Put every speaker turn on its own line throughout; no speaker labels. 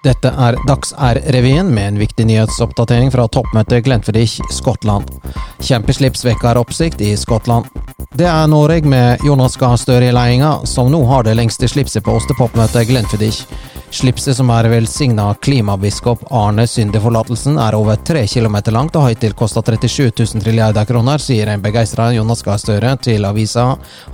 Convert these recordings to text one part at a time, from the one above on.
Dette er Dags-R-revyen med en viktig nyhetsoppdatering fra toppmøtet Glenfiddich, Skottland. Kjempeslips vekker oppsikt i Skottland. Det er Norge med Jonas Gahr Støre i ledelsen som nå har det lengste slipset på ostepopmøtet Glenfiddich. Slipset som er velsigna klimabiskop Arne Syndeforlatelsen, er over tre kilometer langt og har hittil kosta 37 000 trilliarder kroner, sier en begeistra Jonas Gahr Støre til avisa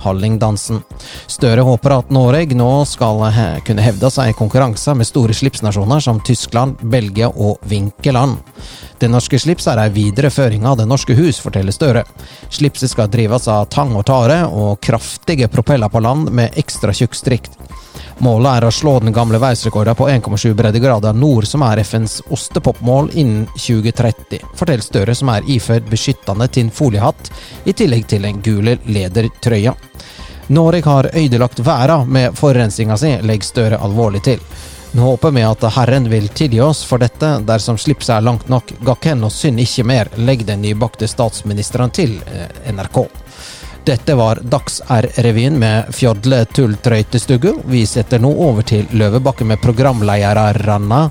Hallingdansen. Støre håper at Norge nå skal kunne hevde seg i konkurranse med store slipsnasjoner som Tyskland, Belgia og Vinkeland. Det norske slips er ei videreføring av Det norske hus, forteller Støre. Slipset skal drives av tang og tare og kraftige propeller på land med ekstra tjukk strikk. Målet er å slå den gamle verdensrekorden på 1,7 breddegrader nord, som er FNs ostepopmål, innen 2030, forteller Støre, som er iført beskyttende tinnfoliehatt, i tillegg til den gule ledertrøya. Norge har ødelagt verden med forurensninga si, legger Støre alvorlig til. Nå håper vi at Herren vil tilgi oss for dette, dersom slipset er langt nok. Gakken og synd ikke mer, legger den nybakte statsministeren til NRK. Dette var Dags-R-revyen med Fjodle Tull-Trøytestuggu. Vi setter nå over til Løvebakke med programlederne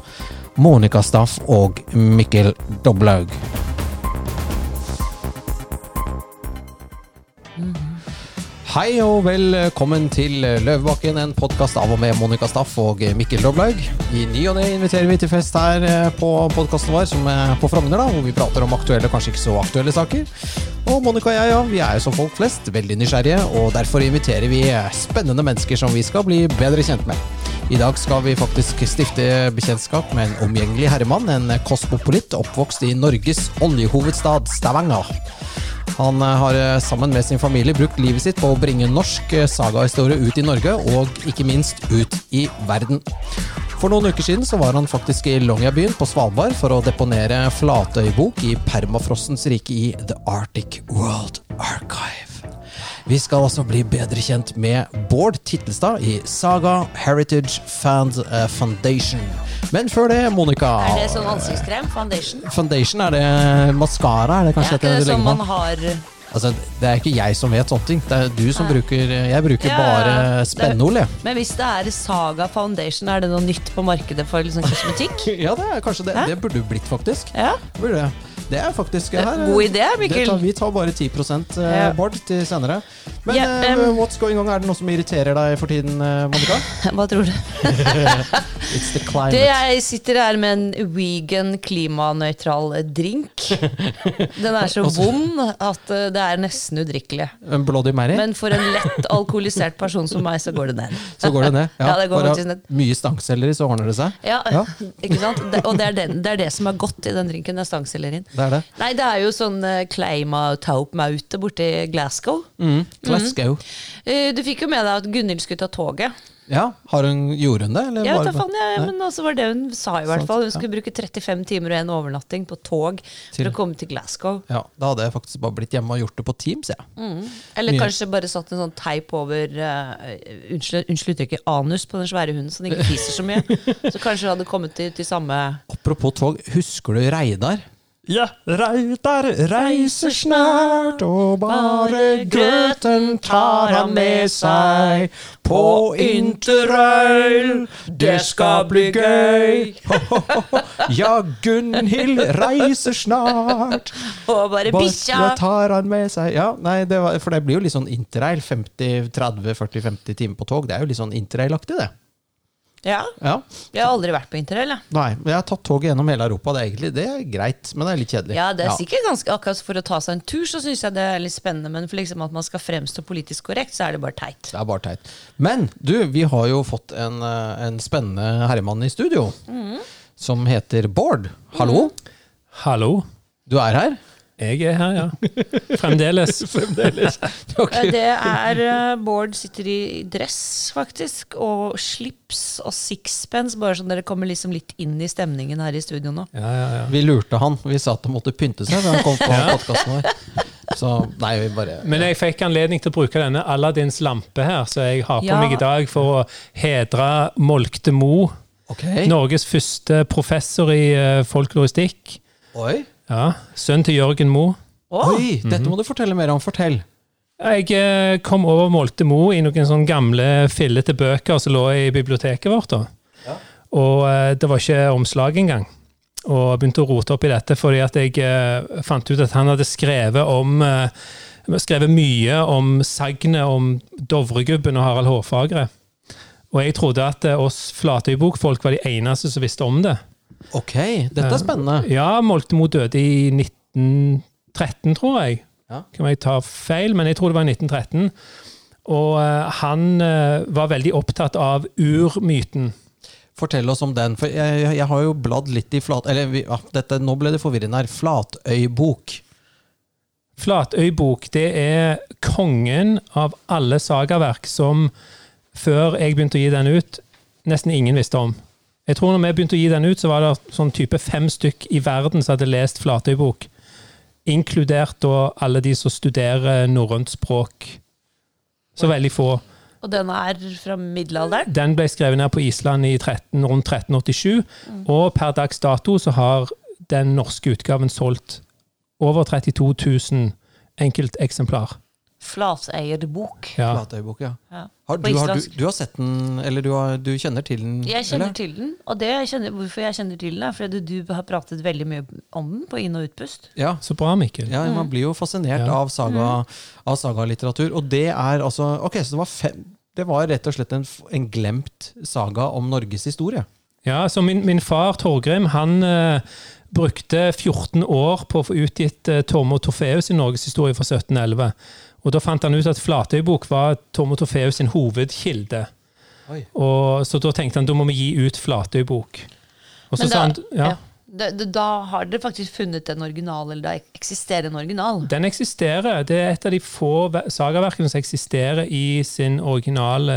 Monica Staff og Mikkel Doblaug. Hei og velkommen til Løvebakken, en podkast av og med Monica Staff og Mikkel Roblaug. I ny og ne inviterer vi til fest her på podkasten vår, som er på Frogner, da, hvor vi prater om aktuelle, kanskje ikke så aktuelle saker. Og Monica og jeg, ja, vi er jo som folk flest veldig nysgjerrige, og derfor inviterer vi spennende mennesker som vi skal bli bedre kjent med. I dag skal vi faktisk stifte bekjentskap med en omgjengelig herremann, en kosmopolitt oppvokst i Norges oljehovedstad Stavanger. Han har sammen med sin familie brukt livet sitt på å bringe norsk sagahistorie ut i Norge, og ikke minst ut i verden. For noen uker siden så var han faktisk i Longyearbyen på Svalbard for å deponere Flatøybok i permafrostens rike i The Arctic World Archive. Vi skal altså bli bedre kjent med Bård Tittelstad i Saga Heritage Fund Foundation. Men før det, Monica
Er det sånn ansiktskrem? Foundation?
Foundation, er det maskara? Er det
Er
kanskje
ikke det
som
man har
Altså, det er ikke jeg som vet sånne ting. Det er du som
Nei.
bruker Jeg bruker
Ja,
bare
ja.
spenneord, jeg.
Men hvis det er Saga Foundation, er det noe nytt på markedet for liksom kosmetikk?
Ja, det er kanskje det.
Hæ?
Det burde blitt, faktisk.
Ja,
Burde det. Er faktisk
det
her.
God idé, Mikkel.
tar, vi tar bare 10 eh,
Ja.
Bård til senere. Men yeah,
um,
what's going on? Er det noe som irriterer deg for tiden, eh, Monica?
Hva tror du?
It's the climate.
Det jeg sitter her med en vegan klimanøytral drink. Den er så vond at eh, det er nesten udrikkelig.
En Bloody Mary?
Men for en lett alkoholisert person som meg, så går det ned.
så går det ned.
Ja, det går
bare. Mye stangselleri, så ordner det seg.
Ja,
Ja.
ikke sant? Det, og det er, den, det er det som er godt i den drinken. Det er stangceller inn.
Det er det.
Nei, det er jo sånn uh, Kleima-taup-maute borti Glasgow.
Mm. Glasgow. Mm.
Eh, du fikk jo med deg at Gunhild skulle ta toget.
Ja, har hun, gjorde hun det? Eller
Ja,
var det
faen ja,
ja,
men altså var det hun sa i hvert
Sant,
fall. Hun
ja.
skulle bruke 35 timer og en overnatting på tog
Til-
for å komme til Glasgow.
Ja, Da hadde jeg faktisk bare blitt hjemme og gjort det på Teams, jeg.
Eller
Mye.
kanskje bare satt en sånn teip over uh, Unnskyld unnskyld uttrykket anus på den svære hunden, så den ikke fiser så mye. Så kanskje hun hadde kommet til, til samme
Apropos tog, husker du Reidar?
Ja, Reidar reiser snart, og bare grøten tar han med seg på interrail. Det skal bli gøy.
Ja, Gunhild reiser snart.
Og bare
Bare
bikkja!
tar han med seg Ja, nei, det var, for det blir jo litt sånn interrail. 50-30-40-50 timer på tog. Det er jo litt sånn interrail-aktig, det.
Ja,
Ja.
jeg har aldri vært på interrail. jeg.
Nei, men jeg har tatt toget gjennom hele Europa. Det er egentlig det er greit, men det er litt kjedelig.
Ja, det er sikkert ganske akkurat For å ta seg en tur så syns jeg det er litt spennende, men for liksom at man skal fremstå politisk korrekt, så er det bare teit.
Det er bare teit. Men du, vi har jo fått en, eh, en spennende herremann i studio.
Mm.
Som heter Bård. Hallo?
Hallo.
Du er her?
Jeg er her, ja. Fremdeles.
Fremdeles. Ok.
Eh, Det er eh, Bård sitter i dress, faktisk, og slips og sixpence, bare så dere kommer liksom litt inn i stemningen her i studio nå.
Ja, ja, ja.
Vi lurte han. Vi sa at han måtte pynte seg da han kom på podkasten vår. Så nei, vi bare
Men jeg fikk anledning til å bruke denne Aladdins lampe her, så jeg har på
Ja.
meg i dag for å hedre Molkte Mo.
okay.
Norges første professor i eh, folkloristikk.
Oi.
Ja, Sønn til Jørgen Mo.
Å,
Oi, dette må du fortelle mer om. Fortell.
Jeg eh, kom over Molte Mo i noen sånne gamle, fillete bøker som lå i biblioteket vårt. da. Og eh, det var ikke omslag engang. Og jeg begynte å rote opp i dette fordi at jeg eh, fant ut at han hadde skrevet om skrevet mye om sagnet om Dovregubben og Harald Hårfagre. Og jeg trodde at oss Flatøybok-folk var de eneste som visste om det.
Ok, dette er spennende.
Ja, Moltemo døde i 1913, tror jeg.
Ja.
Kan jeg ta feil, men jeg tror det var i 1913. Og eh, han eh, var veldig opptatt av urmyten.
Fortell oss om den, for jeg, jeg, har jo bladd litt i flat... Eller ja, dette, nå ble det forvirrende her. Flatøybok.
Flatøybok, det er kongen av alle sagaverk som før jeg begynte å gi den ut, nesten ingen visste om. Jeg tror når vi begynte å gi den ut, så var det sånn type fem stykk i verden som hadde lest Flatøybok. Inkludert da alle de som studerer norrønt språk. Så veldig få.
Og den er fra middelalderen.
Den ble skrevet ned på Island i 13, rundt 1387, og per dags dato så har den norske utgaven solgt over 32 000 enkelteksemplar.
Flateierbok.
Ja.
Flatøybok, ja.
Ja.
Har, du, har, du, du har sett den, eller du, har, du kjenner til den?
Jeg kjenner
eller?
til den, og det jeg kjenner, hvorfor jeg kjenner til den, er fordi du har pratet veldig mye om den på inn- og utpust.
Ja,
Så bra, Mikkel.
ja, man blir jo fascinert
Ja.
av, saga, av sagalitteratur. Og det er altså Ok, så det var, fem, det var rett og slett en, en glemt saga om Norges historie.
Ja, så min, min far Torgrim han uh, brukte 14 år på å få utgitt uh, Tormod Torfeus sin norgeshistorie fra 1711. Og Da fant han ut at Flatøybok var Tormod Torfeus sin hovedkilde. Og Så da tenkte han da må vi gi ut Flatøybok. Og så
Men
sa
da,
han ja,
ja. Da, da, da har dere faktisk funnet en original, eller da eksisterer en original.
Den eksisterer. Det er et av de få ve- sagaverkene som eksisterer i sin originale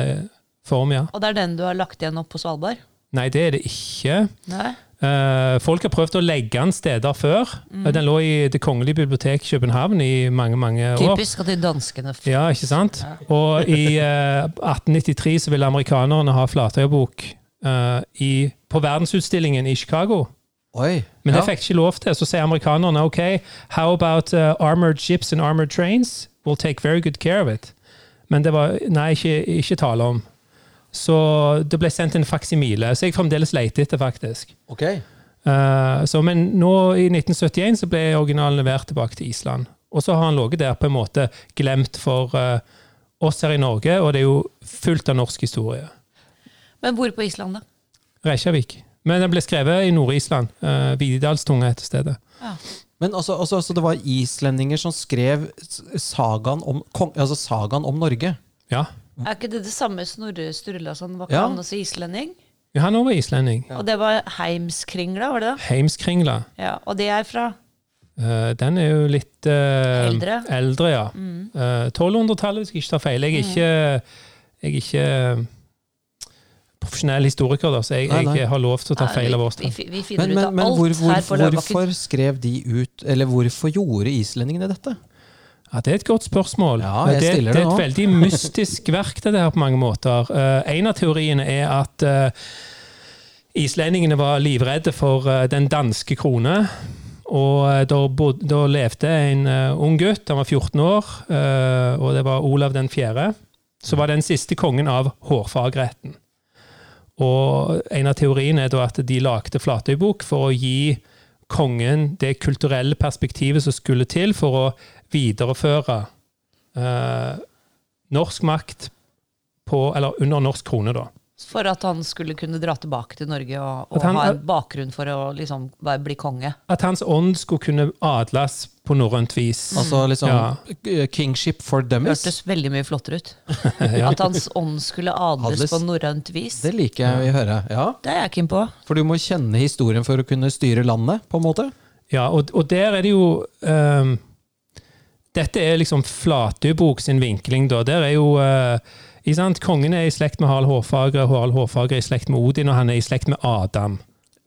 form, ja.
Og det er den du har lagt igjen opp på Svalbard?
Nei, det er det ikke.
Nei?
Eh, folk har prøvd å legge den steder før.
Mm.
Den lå i Det kongelige bibliotek København i mange mange år.
Typisk at de danskene
Ja, ikke sant? Og i eh, 1893 så ville amerikanerne ha Flatøybok eh, i- på verdensutstillingen i Chicago.
Oi.
Men det
ja.
fikk ikke lov til. Så sier amerikanerne OK, how about uh, armored ships and armored trains? We'll take very good care of it. Men det var nei, ikke, ikke tale om. Så det ble sendt en faksimile, så jeg fremdeles leter etter, faktisk.
Ok.
Uh, så, men nå i 1971 så ble originalen levert tilbake til Island. Og så har han ligget der på en måte glemt for uh, oss her i Norge, og det er jo fullt av norsk historie.
Men hvor på Island, da?
Reykjavik. Men den ble skrevet i Nord-Island. Uh, Vididalstunga heter stedet.
Men altså, altså, altså, det var islendinger som skrev sagaen om, kong, altså sagaen om Norge?
Ja.
Er ikke det det samme Snorre Sturlason? Var ikke
Ja.
han også islending?
ja han var islending.
Og det var Heimskringla, var det det?
Heimskringla.
Ja, og det er fra
Uh, den er jo litt uh,
Eldre. Mm.
eldre, ja. Eh, 1200-tallet, hvis jeg ikke tar feil. Jeg er ikke, jeg er ikke profesjonell historiker, da, så jeg,
Nei, nei.
jeg har lov til å ta
Nei,
feil av
vi,
årstall.
Men, men, men hvor, hvor, hvorfor skrev de ut Eller hvorfor gjorde islendingene dette?
Ja, Det er et godt spørsmål.
Ja,
det, det
det
er et veldig mystisk verk, det her på mange måter. Uh, en av teoriene er at uh, islendingene var livredde for uh, den danske krone. Og da, bod, da levde en ung gutt, han var 14 år, og det var Olav den 4., Så var den siste kongen av hårfagretten. Og en av teoriene er da at de lagde Flatøybok for å gi kongen det kulturelle perspektivet som skulle til for å videreføre eh, norsk makt på, eller under norsk krone, da.
For at han skulle kunne dra tilbake til Norge og, og
han-
ha en bakgrunn for å liksom bare bli konge.
At hans ånd skulle kunne adles på norrønt vis.
Altså liksom
Ja.
Kingship for dummies?
Hørtes veldig mye flottere ut.
Ja.
At hans ånd skulle adles
Adles.
på norrønt vis.
Det liker jeg å høre. Ja,
Det er jeg keen på.
For du må kjenne historien for å kunne styre landet, på en måte?
Ja, og, og der er det jo ehm, Dette er liksom Flatøybok sin vinkling, da. Der er jo eh, ikke sant? Kongen er i slekt med Harald Hårfagre, Harald Hårfagre er i slekt med Odin, og han er i slekt med Adam.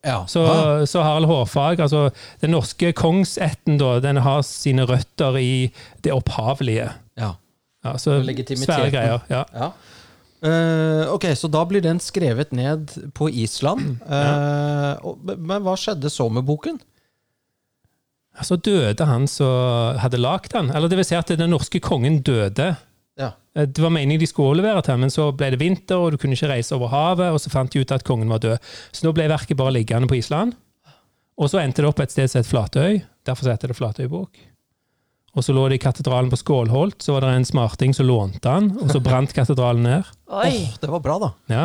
Ja.
Så,
Ah,
så Harald Hårfagre, altså den norske kongsetten, da, den har sine røtter i det opphavelige.
ja.
Ja, så svære greier. Ja.
ja. Uh, ok, så da blir den skrevet ned på Island. Eh, og, men hva skjedde så med boken?
Så døde han som hadde lagd den. Eller det vil si at den norske kongen døde.
Ja.
Eh, Det var meningen de skulle overlevere til, men så ble det vinter, og du kunne ikke reise over havet, og så fant de ut at kongen var død. Så nå ble verket bare liggende på Island. Og så endte det opp et sted som het Flatøy. Derfor heter det Flatøybok. Og så lå det i katedralen på Skålholt, så var det en smarting som lånte den, og så brant katedralen ned.
Oi!
Oh, det var bra, da.
Ja.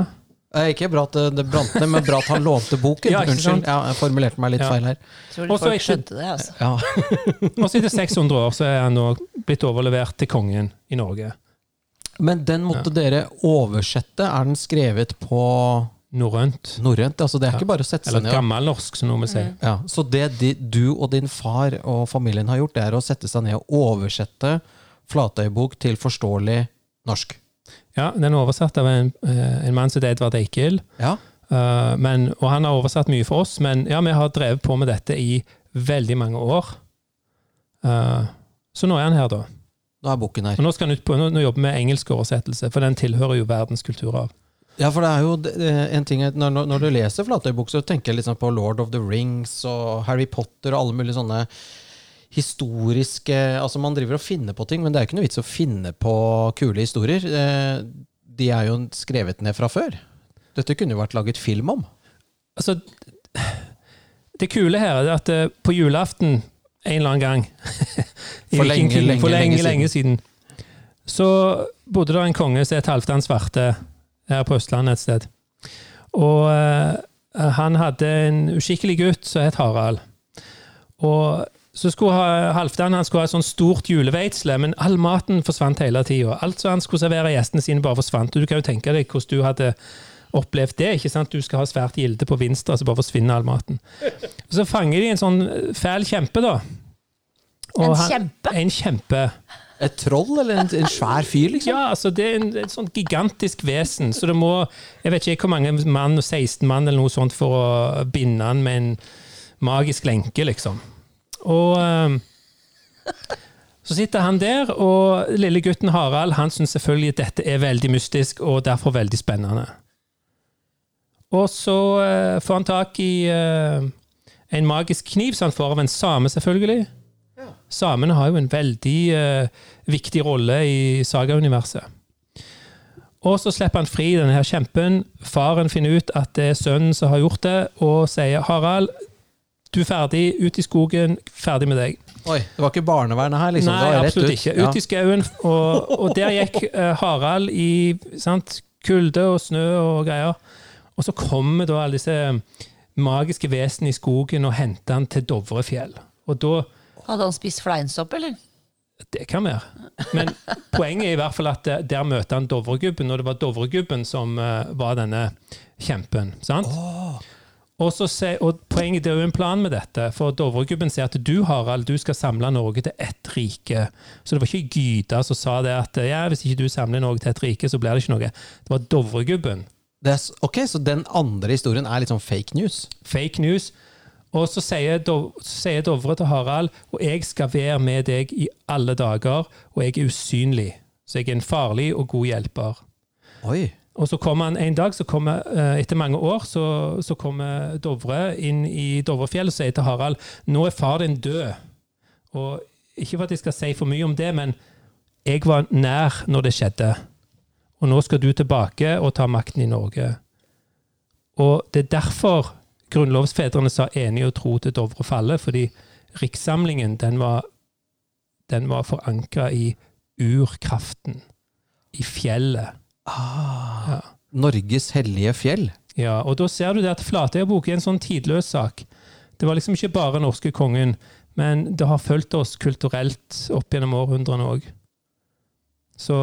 Eh, ikke bra at det, det brant ned, men bra at han lånte boken.
Ja.
Unnskyld, ja, jeg formulerte meg litt
Ja.
feil her.
Tror
Og så
folk
ikke-
skjønte det, altså.
Ja.
Og så etter 600 år så er han nå blitt overlevert til kongen i Norge.
Men den måtte dere oversette. Er den skrevet på
Norrønt.
norrønt? Altså, det er
Ja.
ikke bare å sette seg
Eller
ned og
gammelnorsk, som noen vil si.
ja, Så det de, du og din far og familien har gjort, det er å sette seg ned og oversette Flatøybok til forståelig norsk.
Ja, Den er oversatt av en, eh, en mann som heter Edvard Eikil.
Ja.
Eh, men, og han har oversatt mye for oss, men ja, vi har drevet på med dette i veldig mange år. Eh, så nå er han her, da.
Nå er boken her.
Og nå skal han ut på, nå, nå jobber vi med engelsk oversettelse, for den tilhører jo verdens kulturarv.
Ja, for det er jo en ting når, når- du leser Flatøybok, så tenker jeg liksom på Lord of the Rings og Harry Potter og alle mulige sånne historiske Altså, man driver og finner på ting, men det er jo ikke noe vits å finne på kule historier. Eh, De er jo skrevet ned fra før. Dette kunne jo vært laget film om.
Altså, det kule her er at eh, på julaften en eller annen gang
For lenge,
vikingtiden,
lenge,
for lenge,
lenge
siden. siden, så bodde det en konge som het Halvdan Svarte her på Østlandet et sted. Og uh, han hadde en uskikkelig gutt som het Harald. Og så skulle ha, Halvdan han skulle ha et sånt stort juleveitsle, men all maten forsvant hele tida. Alt som han skulle servere gjestene sine, bare forsvant. Og du kan jo tenke deg hvordan du hadde opplevd det. ikke sant? Du skal ha svært gilde på Vinstra, så bare forsvinner all maten. Og så fanger de en sånn fæl kjempe, da. Og
En
han-
kjempe?
En kjempe.
Et troll, eller en, en svær fyr, liksom?
Ja, altså det er en, et sånt gigantisk vesen, så det må Jeg vet ikke hvor mange mann, 16 mann eller noe sånt, for å binde han med en magisk lenke, liksom. Og eh, så sitter han der, og lille gutten Harald han syns selvfølgelig at dette er veldig mystisk og derfor veldig spennende. Og så eh, får han tak i eh, en magisk kniv som han får av en same, selvfølgelig. Samene har jo en veldig uh, viktig rolle i sagauniverset. Og så slipper han fri denne her kjempen. Faren finner ut at det er sønnen som har gjort det, og sier 'Harald, du er ferdig. Ut i skogen. Ferdig med deg'.
Oi, det var ikke barnevernet her, liksom?
Nei,
det var rett
absolutt
ut.
ikke.
Ja.
Ut i skauen. Og, og der gikk uh, Harald i sant, kulde og snø og greier. Og så kommer da alle disse magiske vesenene i skogen og henter han til Dovrefjell. Og da
Hadde han spist fleinsopp, eller?
Det kan være. Men poenget er i hvert fall at eh, der møter han Dovregubben, og det var Dovregubben som uh, var denne kjempen. sant? Og, så se, og poenget det er jo en plan med dette, for Dovregubben sier at du Harald, du skal samle Norge til ett rike. Så det var ikke Gyda som sa det at ja, hvis ikke du samler Norge til ett rike, så blir det ikke noe. Det var Dovregubben.
Det er, ok, så den andre historien er litt sånn fake news?
Fake news. Og så sier, Dov, sier Dovre til Harald og jeg skal være med deg i alle dager, og jeg er usynlig. Så jeg er en farlig og god hjelper.
Oi.
Og så kommer han en dag, kommer, eh, etter mange år, så, så kommer Dovre inn i Dovrefjell og sier til Harald nå er far din død. Og ikke for at jeg skal si for mye om det, men jeg var nær når det skjedde. Og nå skal du tilbake og ta makten i Norge. Og det er derfor grunnlovsfedrene sa enig og tro til Dovre falle, fordi rikssamlingen den var, den var forankra i urkraften. I fjellet. Ja.
Norges hellige fjell.
Ja, og da ser du det at Flatøybok er en sånn tidløs sak. Det var liksom ikke bare norske kongen, men det har fulgt oss kulturelt opp gjennom århundrene òg. Så,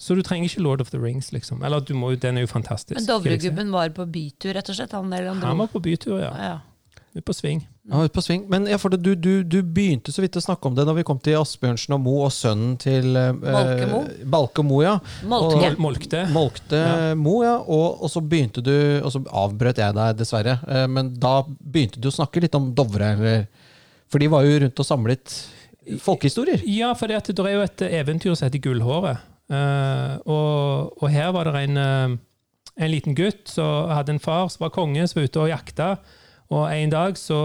så du trenger ikke Lord of the Rings, liksom. Eller du må, jo- den er jo fantastisk.
Men Dovregubben var på bytur, rett og slett? Han, eller han,
Han var på bytur, ja.
ja.
Ut på sving.
Ja, ut på sving. Men ja, for det, du, du, du begynte så vidt å snakke om det da vi kom til Asbjørnsen og Mo og sønnen til eh,
Balkemo.
Balkemo, ja.
Molke.
Og, Molkte.
Molkte
Ja.
Mo, ja. Og, og så begynte du Og så avbrøt jeg deg, dessverre. Eh, Men da begynte du å snakke litt om Dovre. Eller, for de var jo rundt og samlet folkehistorier.
Ja, for det, det er jo et eventyr som heter Gullhåret. Eh, og, og her var det en, eh, en liten gutt som hadde en far som var konge, som var ute og jakta. Og en dag så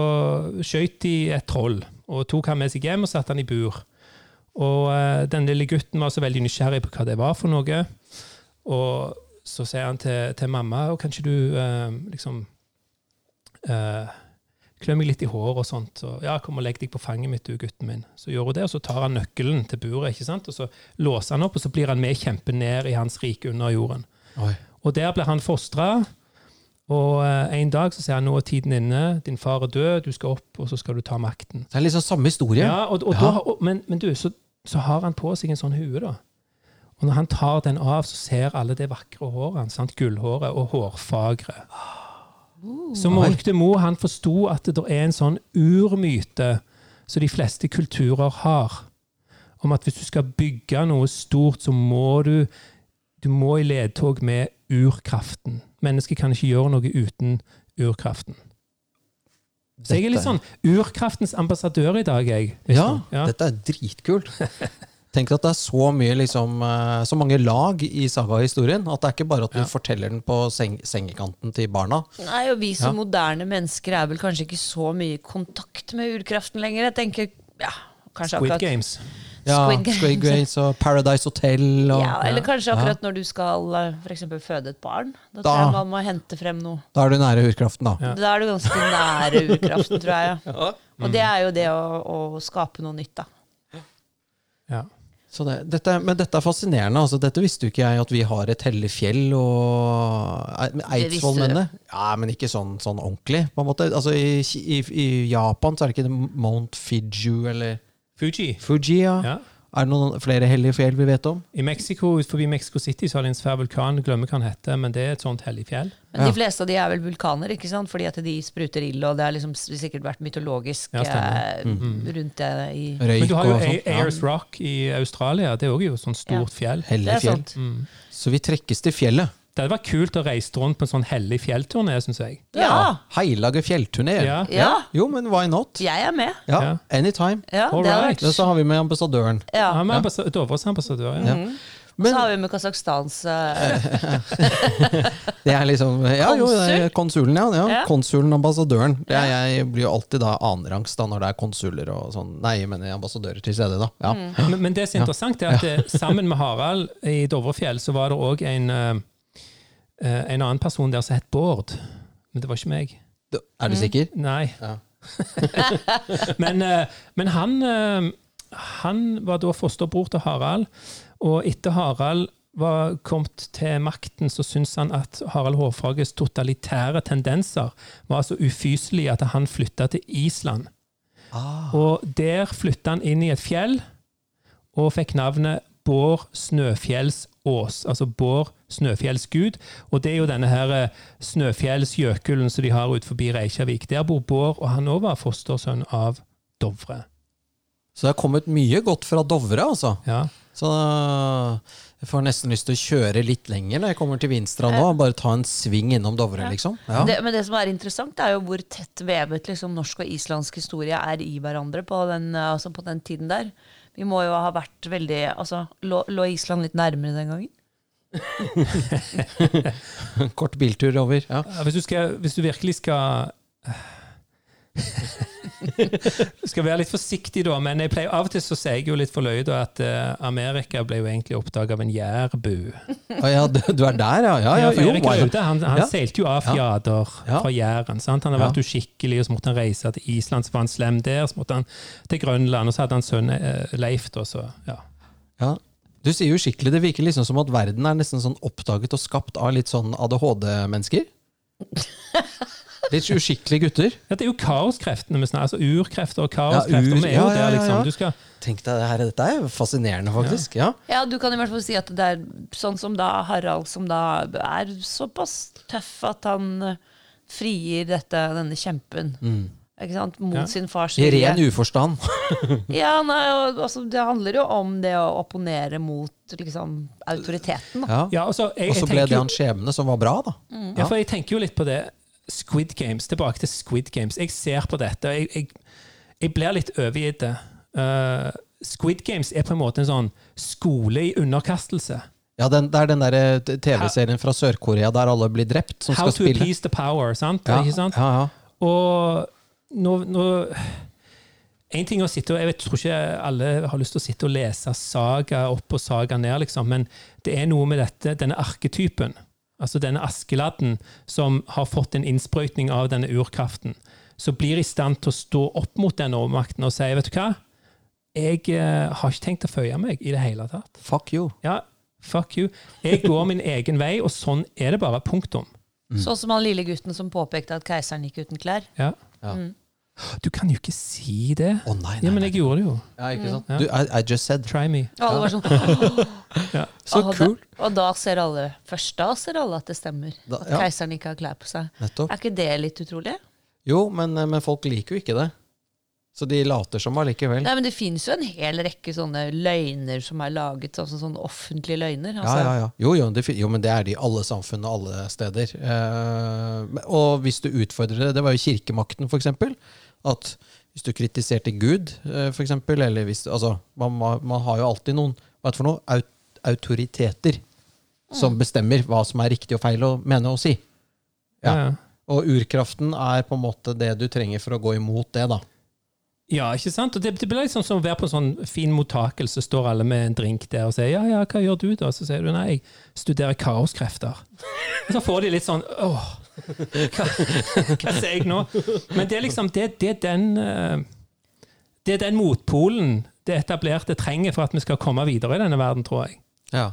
skjøt de et troll og tok han med seg hjem og satte han i bur. Og eh, den lille gutten var så veldig nysgjerrig på hva det var for noe. Og så sier han til, til mamma og kan ikke du eh, liksom eh, klø meg litt i håret og sånt. Og, ja, kom og legg deg på fanget mitt, du, gutten min. Så gjør hun det, og så tar han nøkkelen til buret, ikke sant? og så låser han opp, og så blir han med kjempen ned i hans rike under jorden.
Oi.
Og der blir han fostra. Og eh, en dag så sier han nå er tiden inne, din far er død, du skal opp, og så skal du ta makten.
Det er liksom samme historie.
Ja, og, og
Ja.
Da, og, men, men du, så, så har han på seg en sånn hue, da. Og når han tar den av, så ser alle det vakre håret hans. Gullhåret og hårfagre. Så Molkte Moe han forsto at det er en sånn urmyte som de fleste kulturer har, om at hvis du skal bygge noe stort, så må du du må i ledtog med urkraften. Mennesket kan ikke gjøre noe uten urkraften. Så jeg er litt sånn urkraftens ambassadør i dag, jeg.
Ja,
ja.
dette er dritkult. Tenk at det er så mye liksom, eh, så mange lag i sagahistorien. At det er ikke bare at du
Ja.
forteller den på seng sengekanten til barna.
Nei, og vi som
Ja.
moderne mennesker er vel kanskje ikke så mye i kontakt med urkraften lenger. Jeg tenker, ja, kanskje
Squid
akkurat
Games.
Ja,
Squid Games.
Squid Games og Paradise Hotel. Og,
Ja, eller kanskje akkurat når du skal eh, for eksempel føde et barn. Da,
Da-
tror jeg man må hente frem noe.
Da er du nære urkraften, da.
Ja.
Da er du ganske nære urkraften, tror jeg. Ja. Og det er jo det å, å skape noe nytt, da.
Ja.
Så det, dette, men dette er fascinerende. Altså, dette visste jo ikke jeg, at vi har et hellig fjell og Eidsvollmennene. Ja, men ikke sånn, sånn ordentlig, på en måte. Altså, i, i, I Japan så er det ikke Mount Fiju eller
Fuji.
Fuji. Ja.
Ja.
Er det noen flere hellige fjell vi vet om?
I Mexico, forbi Mexico City så har de en svær vulkan, glemmer hva den heter, men det er et sånt hellig fjell.
Men
Ja.
de fleste av de er vel vulkaner, ikke sant? fordi at de spruter ild, og det har liksom sikkert vært mytologisk
Ja, mm
-hmm. rundt det i
Røyk
Men du har jo?
Ja.
Ayers Rock i Australia, det er også jo et sånt stort fjell.
Det
Hellig fjell.
Mm.
Så vi trekkes til fjellet.
Det hadde vært kult å reise rundt på en sånn hellig fjellturné, syns jeg.
Ja!
Heilage fjellturné.
Ja.
Ja,
Jo, men why not?
jeg er med.
Ja,
Ja.
Anytime.
Ja,
All
det hadde
right.
Så har vi med ambassadøren.
ja.
Ja, med Dovres ambassadør, ja.
Ja.
Så
Men
har vi med Kasakhstans eh,
det er liksom Ja, jo, det er konsulen, ja. ja.
Ja.
Konsulen, ambassadøren. Det er, jeg blir jo alltid da annenrangs når det er konsuler og sånn. Nei, jeg mener ambassadører til stede, da. Ja.
Men, men det som er interessant, er at eh, sammen med Harald i Dovrefjell, så var det òg en, eh, en annen person der som het Bård. Men det var ikke meg.
Er du sikker?
Nei.
Ja.
men, eh, men han, eh, han var da fosterbror til Harald, og etter Harald var kommet til makten, så syntes han at Harald Hårfagres totalitære tendenser var så ufyselige at han flytta til Island.
Ah.
Og der flytta han inn i et fjell, og fikk navnet Bård Snøfjellsås, altså Bård Snøfjellsgud. Og det er jo denne her eh, Snøfjellsjøkulen som de har ut forbi Reykjavik. Der bor Bård, og han òg var fostersønn av Dovre.
Så det har kommet mye godt fra Dovre, altså.
Ja.
Så jeg får nesten lyst til å kjøre litt lenger når jeg kommer til Vinstra nå. Bare ta en sving innom Dovre, liksom. Ja.
det, Men det som er interessant, er jo hvor tett vevet liksom, norsk og islandsk historie er i hverandre på den, eh, altså på den tiden der. Vi må jo ha vært veldig altså, lå, lå Island litt nærmere den gangen?
Kort biltur over. Ja.
Hvis du, skal, hvis du virkelig skal skal være litt forsiktig, da, men jeg pleier, av og til så sier jeg jo litt forløyd at uh, Amerika ble jo egentlig oppdaga av en jærbu.
Ah, ja, du, du er der, ja? Ja, ja,
for
jo,
Erik? Raude han, han
Ja.
seilte jo av fjader
Ja.
fra Jæren. sant? Han har
Ja.
vært uskikkelig, og så måtte han reise til Island, så var han slem der. Så måtte han til Grønland, og så hadde han sønnen uh, Leif, da, så ja.
Ja. Du sier jo skikkelig, det virker liksom som at verden er nesten sånn oppdaget og skapt av litt sånn ADHD-mennesker. Litt uskikkelige gutter.
ja. Det er jo kaoskreftene vi snakker altså urkrefter og
Ja,
kaoskrefter.
ur-
vi er jo
ja, ja,
der,
ja,
liksom. Du skal,
Tenk deg det her, dette er fascinerende, faktisk. Ja.
Ja, du kan i hvert fall si at det er sånn som da Harald, som da er såpass tøff at han frigir frier dette, denne kjempen. Ikke sant? Mot
Ja.
sin fars
Mm. I ren uforstand.
Ja, nei, altså, det handler jo om det å opponere mot liksom, autoriteten. Da.
Ja.
ja, altså, jeg,
Og så ble det
jo-
hans skjebne som var bra, da.
Ja, for jeg tenker jo litt på det. Squid Games, tilbake til Squid Games. Jeg ser på dette, og jeg, jeg, jeg blir litt overgitt. Uh, Squid Games er på en måte en sånn skole i underkastelse.
Ja, den, Det er den der TV-serien fra Sør-Korea der alle blir drept, som
How
skal
to
spille.
appease the power, sant?
Ja,
Ikke sant?
ja, ja.
Og nå, nå En ting å sitte og, Jeg vet, tror ikke alle har lyst til å sitte og lese saga opp og saga ned, liksom, men det er noe med dette, denne arketypen, altså denne Askeladden, som har fått en innsprøytning av denne urkraften, så blir i stand til å stå opp mot den overmakten og si vet du hva, jeg uh, har ikke tenkt å føye meg i det hele tatt.
Fuck you.
Ja, fuck you. Jeg går min egen vei, og sånn er det bare. Punktum.
Sånn som han lille gutten som påpekte at keiseren gikk uten klær.
Ja.
Ja.
Du kan jo ikke si det.
Å nei, nei,
Ja, men jeg gjorde det jo.
Ja, ikke sant?
Mm.
Du, I, I just said.
Try me.
Og alle var sånn
Så
og
cool.
Da, og da ser alle Først da ser alle at det stemmer.
Da-
at keiseren ikke har klær på seg.
Nettopp.
Er ikke det litt utrolig?
Jo, men, eh, men folk liker jo ikke det. Så de later som allikevel.
Nei, men Det finnes jo en hel rekke sånne løgner som er laget, altså sånne offentlige løgner. Altså,
ja, ja. Jo, jo, det, jo, men det er det i alle samfunn og alle steder. Eh, og hvis du utfordrer det Det var jo kirkemakten, for eksempel. At hvis du kritiserte Gud, f.eks., for eksempel, eller hvis Altså, man, man, har jo alltid noen Hva det for noe? Aut autoriteter. Som bestemmer hva som er riktig og feil å mene og si. Ja.
Ja.
Og urkraften er på en måte det du trenger for å gå imot det, da.
Ja, ikke sant? Og det, det blir liksom som å være på en sånn fin mottakelse, står alle med en drink der og sier ja, ja, hva gjør du da? Så sier du nei, jeg studerer kaoskrefter. Og så får de litt sånn åh, hva, hva sier jeg nå? Men det er liksom, det, det er den eh, Det er den motpolen det etablerte trenger for at vi skal komme videre i denne verden, tror jeg.
Ja.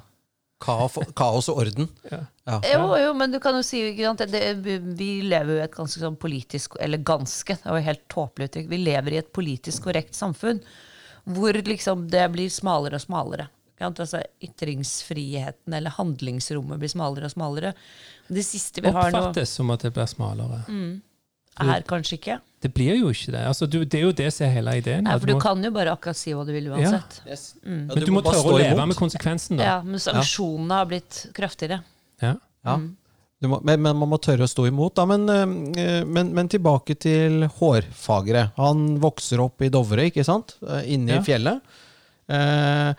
Kaos, kaos og orden.
Ja.
Ja.
Jo, jo, men du kan jo si det, det, Vi lever jo i et ganske sånn politisk Eller ganske, det var helt tåpelig uttrykk. Vi lever i et politisk korrekt samfunn hvor liksom det blir smalere og smalere. Altså, ytringsfriheten eller handlingsrommet blir smalere og smalere. Det siste vi har nå,
Oppfattes som at det blir smalere.
er kanskje ikke.
Det blir jo ikke det. Altså, du, det er jo det som er hele ideen.
Nei, for du
må-
kan jo bare akkurat si hva du vil uansett.
Ja,
men du, må
bare
tørre å leve
imot.
med konsekvensen, da.
Ja, Men sanksjonene har blitt kraftigere.
Ja.
Ja. Du må, men, men man må tørre å stå imot. Da. Men, eh, men, men tilbake til hårfagre. Han vokser opp i Dovre, ikke sant? Eh, Inne
Ja.
i fjellet. Eh,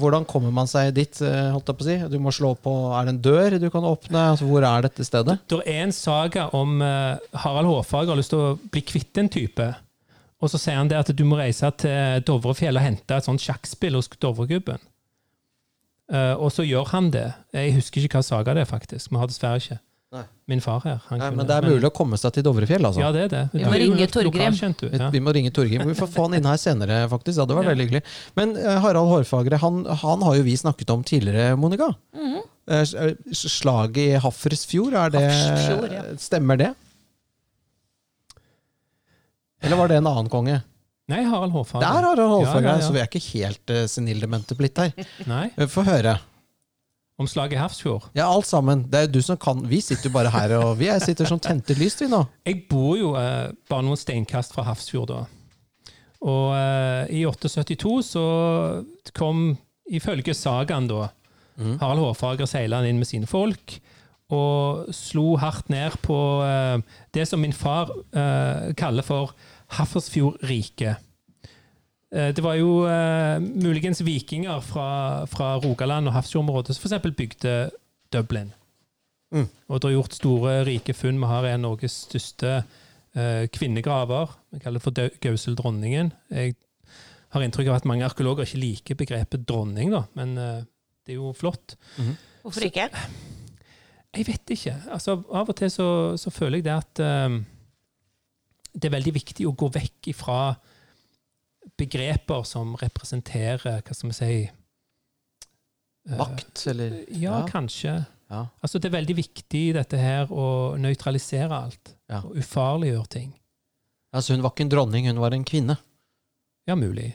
hvordan kommer man seg dit? eh, holdt jeg på å si? Du må slå på Er det en dør du kan åpne? Altså, hvor er dette stedet?
Det er en saga om eh, Harald Hårfager har lyst til å bli kvitt en type. Og så sier han det at du må reise til Dovrefjell og hente et sånt sjakkspill hos Dovregubben. Eh, og så gjør han det. Jeg husker ikke hva saga det er, faktisk. Vi har dessverre ikke
Nei.
min far her. Han
Nei,
kunne-
men det er mulig å komme seg til Dovrefjell, altså.
Ja, det er det.
Vi må ringe Torgrim.
Ja.
Vi må ringe Torgrim. Vi får få han inn her senere, faktisk. Det var ja. veldig hyggelig. Men eh, Harald Hårfagre, han, han har jo vi snakket om tidligere, Monica. Mm eh, Slaget i Hafrsfjord, er det,
Hafrsfjord, ja.
stemmer det? Eller var det en annen konge?
Nei, Harald Hårfagre.
Der er Harald Hårfagre,
Ja, ja, ja.
så vi er ikke helt uh, senildemente blitt her.
Nei,
Få høre.
Om slaget i Hafrsfjord.
Ja, alt sammen. Det er jo du som kan Vi sitter jo bare her, og vi er- sitter som tente lys, vi nå.
Jeg bor jo eh, bare noen steinkast fra Hafrsfjord da. Og eh, i 872 så kom, ifølge sagaen da, Harald Hårfager seilende inn med sine folk, og slo hardt ned på eh, det som min far eh, kaller for Hafrsfjordriket. Eh, Det var jo eh, muligens vikinger fra, fra Rogaland og Hafrsfjordområdet som f.eks. bygde Dublin.
Mm.
Og det er gjort store, rike funn. Vi har en av Norges største eh, kvinnegraver. Vi kaller det for Gausel dronningen. Jeg har inntrykk av at mange arkeologer ikke liker begrepet dronning, da, men det er jo flott.
Hvorfor ikke?
Jeg vet ikke. Altså, av og til så, så føler jeg det at eh, det er veldig viktig å gå vekk ifra begreper som representerer Hva skal vi si eh,
Makt, eller
Ja, kanskje.
Ja.
Altså, det er veldig viktig dette her å nøytralisere alt.
Ja.
Og ufarliggjøre ting.
Altså, hun var ikke en dronning, hun var en kvinne.
Ja, mulig.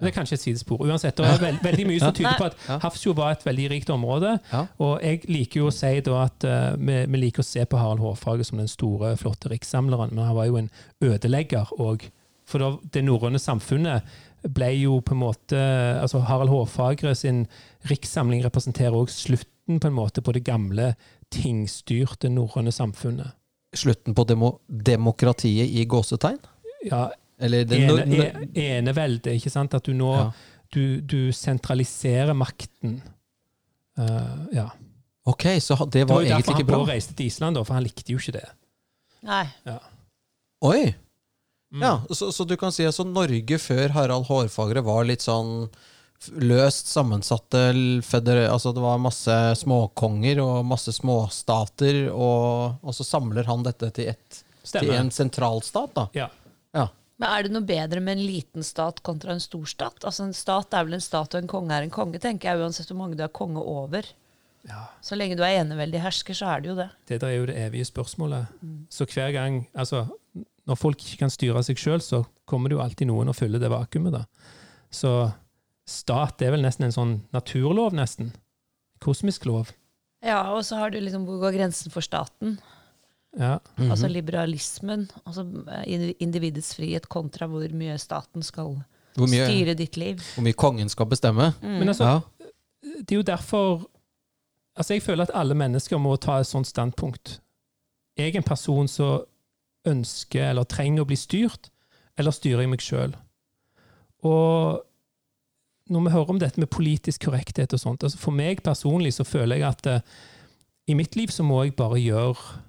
Det er kanskje et sidespor. Uansett, det er veld, veldig mye som tyder på at
Ja.
Hafrsfjord var et veldig rikt område. Og jeg liker jo å si at uh, vi, vi liker å se på Harald Hårfagre som den store, flotte rikssamleren, men han var jo en ødelegger òg. For da, det norrøne samfunnet ble jo på en måte altså Harald Hårfagre sin rikssamling representerer òg slutten på en måte på det gamle, tingstyrte norrøne samfunnet.
Slutten på demo demokratiet i gåsetegn?
Ja,
Eller det,
ene, e- ikke sant? At du nå
Ja.
du, du sentraliserer makten. Uh, ja.
Ok, så det var,
Det var
var
jo
var
derfor han reiste til Island, da, for han likte jo ikke det.
Nei.
Oi! Ja, så, så du kan si altså Norge før Harald Hårfagre var litt sånn løst sammensatte altså Det var masse småkonger og masse småstater, og, og så samler han dette til, et, til en sentralstat, da.
Ja.
Ja.
Men er det noe bedre med en liten stat kontra en stor stat? Altså En stat er vel en stat, og en konge er en konge, tenker jeg, uansett hvor mange du er konge over.
ja.
Så lenge du er eneveldig hersker, så er det jo det.
Det der er jo det evige spørsmålet. Så hver gang Altså, når folk ikke kan styre seg sjøl, så kommer det jo alltid noen og fyller det vakuumet, da. Så stat er vel nesten en sånn naturlov, nesten. Kosmisk lov.
Ja, og så har du liksom hvor går grensen for staten?
Ja.
Altså liberalismen. Altså eh, individets frihet kontra hvor mye staten skal
mye,
styre ditt liv.
hvor mye kongen skal bestemme.
Men altså,
Ja.
det er jo derfor Altså, jeg føler at alle mennesker må ta et sånt standpunkt. Jeg er en person som ønsker eller trenger å bli styrt, eller styrer jeg meg sjøl? Når vi hører om dette med politisk korrekthet og sånt, altså for meg personlig så føler jeg at uh, i mitt liv så må jeg bare gjøre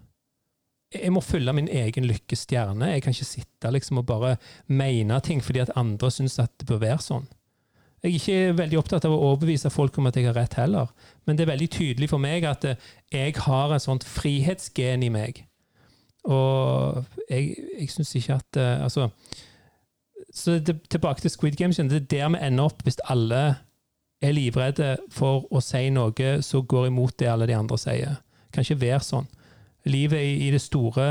jeg må følge min egen lykkestjerne. Jeg kan ikke sitte liksom og bare mene ting fordi at andre syns at det bør være sånn. Jeg er ikke veldig opptatt av å overbevise folk om at jeg har rett heller, men det er veldig tydelig for meg at eh, jeg har en sånt frihetsgen i meg. Og jeg, jeg syns ikke at eh, Altså Så det, tilbake til Squid Games. Det er der vi ender opp hvis alle er livredde for å si noe som går imot det alle de andre sier. Det kan ikke være sånn. Livet i, i det store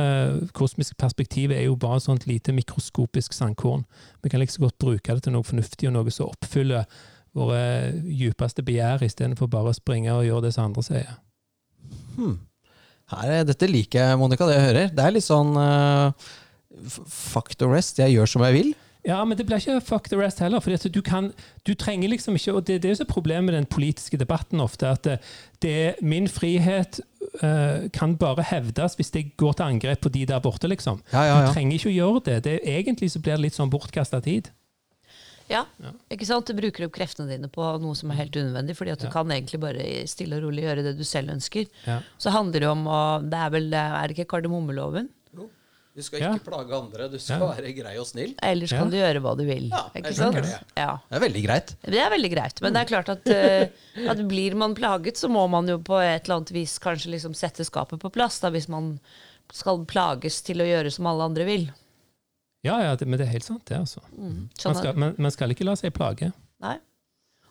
kosmiske perspektivet er jo bare et sånt lite mikroskopisk sandkorn. Vi kan liksom godt bruke det til noe fornuftig og noe som oppfyller våre djupeste begjær, istedenfor bare å springe og gjøre det som andre sier.
Her, er- dette liker jeg, Monica, det jeg hører. Det er litt sånn uh, fuck the rest, jeg gjør som jeg vil.
Ja, men det blir ikke fuck the rest heller. at du kan, du trenger liksom ikke, og Det, det er jo så problemet med den politiske debatten ofte, at det, det min frihet uh, kan bare hevdes hvis jeg går til angrep på de der borte, liksom.
Ja, ja,
Du trenger ikke å gjøre det. det egentlig så blir det litt sånn bortkasta tid.
Ja, ikke sant? Du bruker opp kreftene dine på noe som er helt unødvendig, fordi at du
Ja.
kan egentlig bare stille og rolig gjøre det du selv ønsker.
Ja.
Så handler det om å Det er vel Er det ikke kardemommeloven?
Du skal
Ja.
ikke plage andre, du skal
Ja.
være grei og snill.
Ellers
Ja.
kan du gjøre hva du vil.
Ja,
ikke sant?
det.
Ja.
Det er veldig greit.
Det er veldig greit, men det er klart at, eh, at blir man plaget, så må man jo på et eller annet vis kanskje liksom sette skapet på plass, da, hvis man skal plages til å gjøre som alle andre vil.
Ja, ja, det, men det er helt sant, det, altså.
Mm.
Man skal, man, man skal ikke la seg plage.
nei.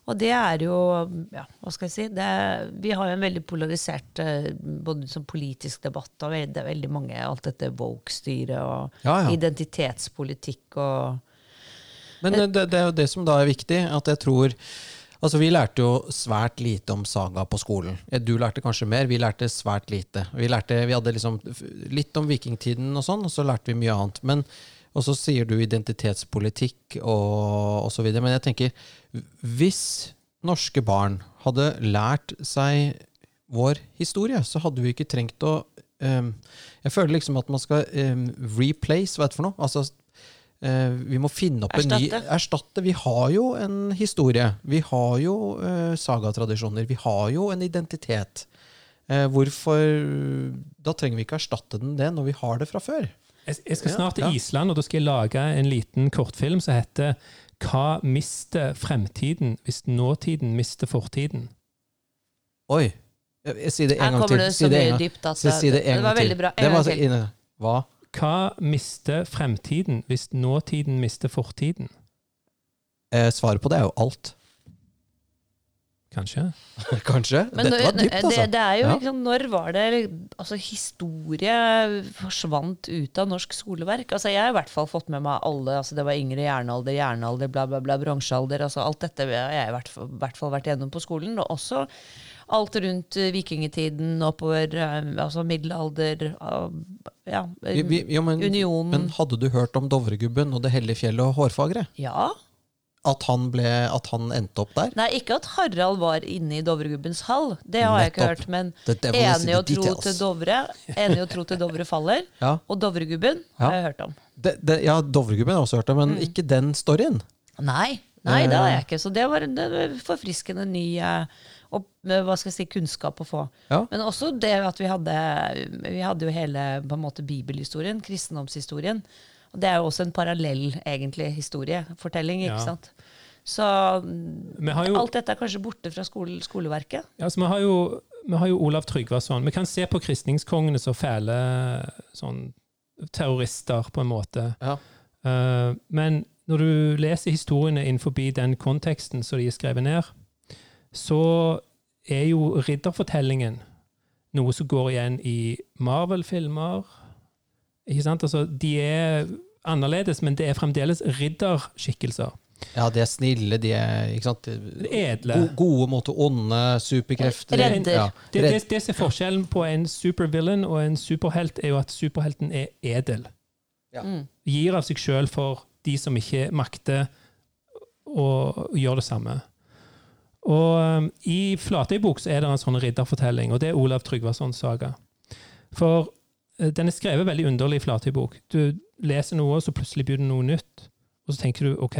Og det er jo ja, Hva skal jeg si? Det er, vi har jo en veldig polarisert eh, både som politisk debatt og det er veldig mange Alt dette woke-styret og
Ja, ja.
identitetspolitikk og
Men det, det er jo det som da er viktig, at jeg tror Altså, Vi lærte jo svært lite om saga på skolen. Eh, Du lærte kanskje mer, vi lærte svært lite. Vi, lærte, vi hadde liksom litt om vikingtiden og sånn, og så lærte vi mye annet. Men, og så sier du identitetspolitikk og, osv. Men jeg tenker, hvis norske barn hadde lært seg vår historie, så hadde vi ikke trengt å um, Jeg føler liksom at man skal um, replace, hva er det for noe? Altså Eh, vi må finne opp en ny
Erstatte.
Erstatte. Vi har jo en historie. Vi har jo uh, sagatradisjoner. Vi har jo en identitet. Uh, hvorfor Da trenger vi ikke erstatte den det når vi har det fra før.
Jeg, jeg skal snart til
ja.
Island, og da skal jeg lage en liten kortfilm som heter Hva mister fremtiden hvis nåtiden mister fortiden?
Oi! Sier det en gang til.
det
Si det en
mye
gang. Si, si det
det var veldig bra. En gang til.
Hva?
Hva mister fremtiden hvis nåtiden mister fortiden?
Eh, svaret på det er jo alt.
Kanskje?
Kanskje?
Men
Dette var
det,
dypt, altså.
det, det er jo
Ja.
liksom, Når var det altså, historie forsvant ut av norsk skoleverk? Altså, jeg har i hvert fall fått med meg alle. Altså, det var yngre jernalder, jernalder, bla, bla, bla, bronsealder. Altså, alt dette har jeg i hvert fall, hvert fall vært gjennom på skolen. Og også alt rundt eh, vikingtiden, oppover eh, altså middelalder ja,
Vi, vi, jo, men,
Unionen.
men hadde du hørt om Dovregubben og Det hellige fjellet og hårfagre?
ja.
At han, ble, at han endte opp der?
Nei, ikke at Harald var inne i Dovregubbens hall. Det har jeg ikke hørt. Men enig å tro til Dovre Enig å tro til Dovre faller.
Ja.
Og Dovregubben
Ja.
har jeg hørt om.
Det, det, ja, Dovregubben har jeg også hørt om, men
Mm.
ikke den storyen.
Nei, nei, det har jeg ikke. Så det var en forfriskende ny eh, opp, eh, hva skal jeg si, kunnskap å få.
Ja.
Men også det at vi hadde Vi hadde jo hele på en måte bibelhistorien, kristendomshistorien. Og det er jo også en parallell, egentlig, historiefortelling, ikke
Ja.
sant. Så
Vi har jo,
alt dette er kanskje borte fra skole, skoleverket.
ja, altså, vi har jo, vi har jo Olav Tryggvason. Vi kan se på kristningskongene som fæle sånn, terrorister, på en måte.
Ja.
Uh, men når du leser historiene innenfor den konteksten som de er skrevet ned, så er jo ridderfortellingen noe som går igjen i Marvel-filmer. Ikke sant? Altså, de er annerledes, men det er fremdeles ridderskikkelser.
ja, de er snille, de er ikke sant?
Edle.
Go gode mot onde, superkrefter.
Redder.
Ja.
Det, det, det som er forskjellen på en supervillain og en superhelt, er jo at superhelten er edel.
Ja.
Mm.
Gir av seg sjøl for de som ikke makter å gjøre det samme. Og um, I Flatøybok så er det en sånn ridderfortelling, og det er Olav Tryggvasons saga. For den er skrevet veldig underlig i Flatøybok. Du leser noe, og så plutselig begynner noe nytt. Og så tenker du OK,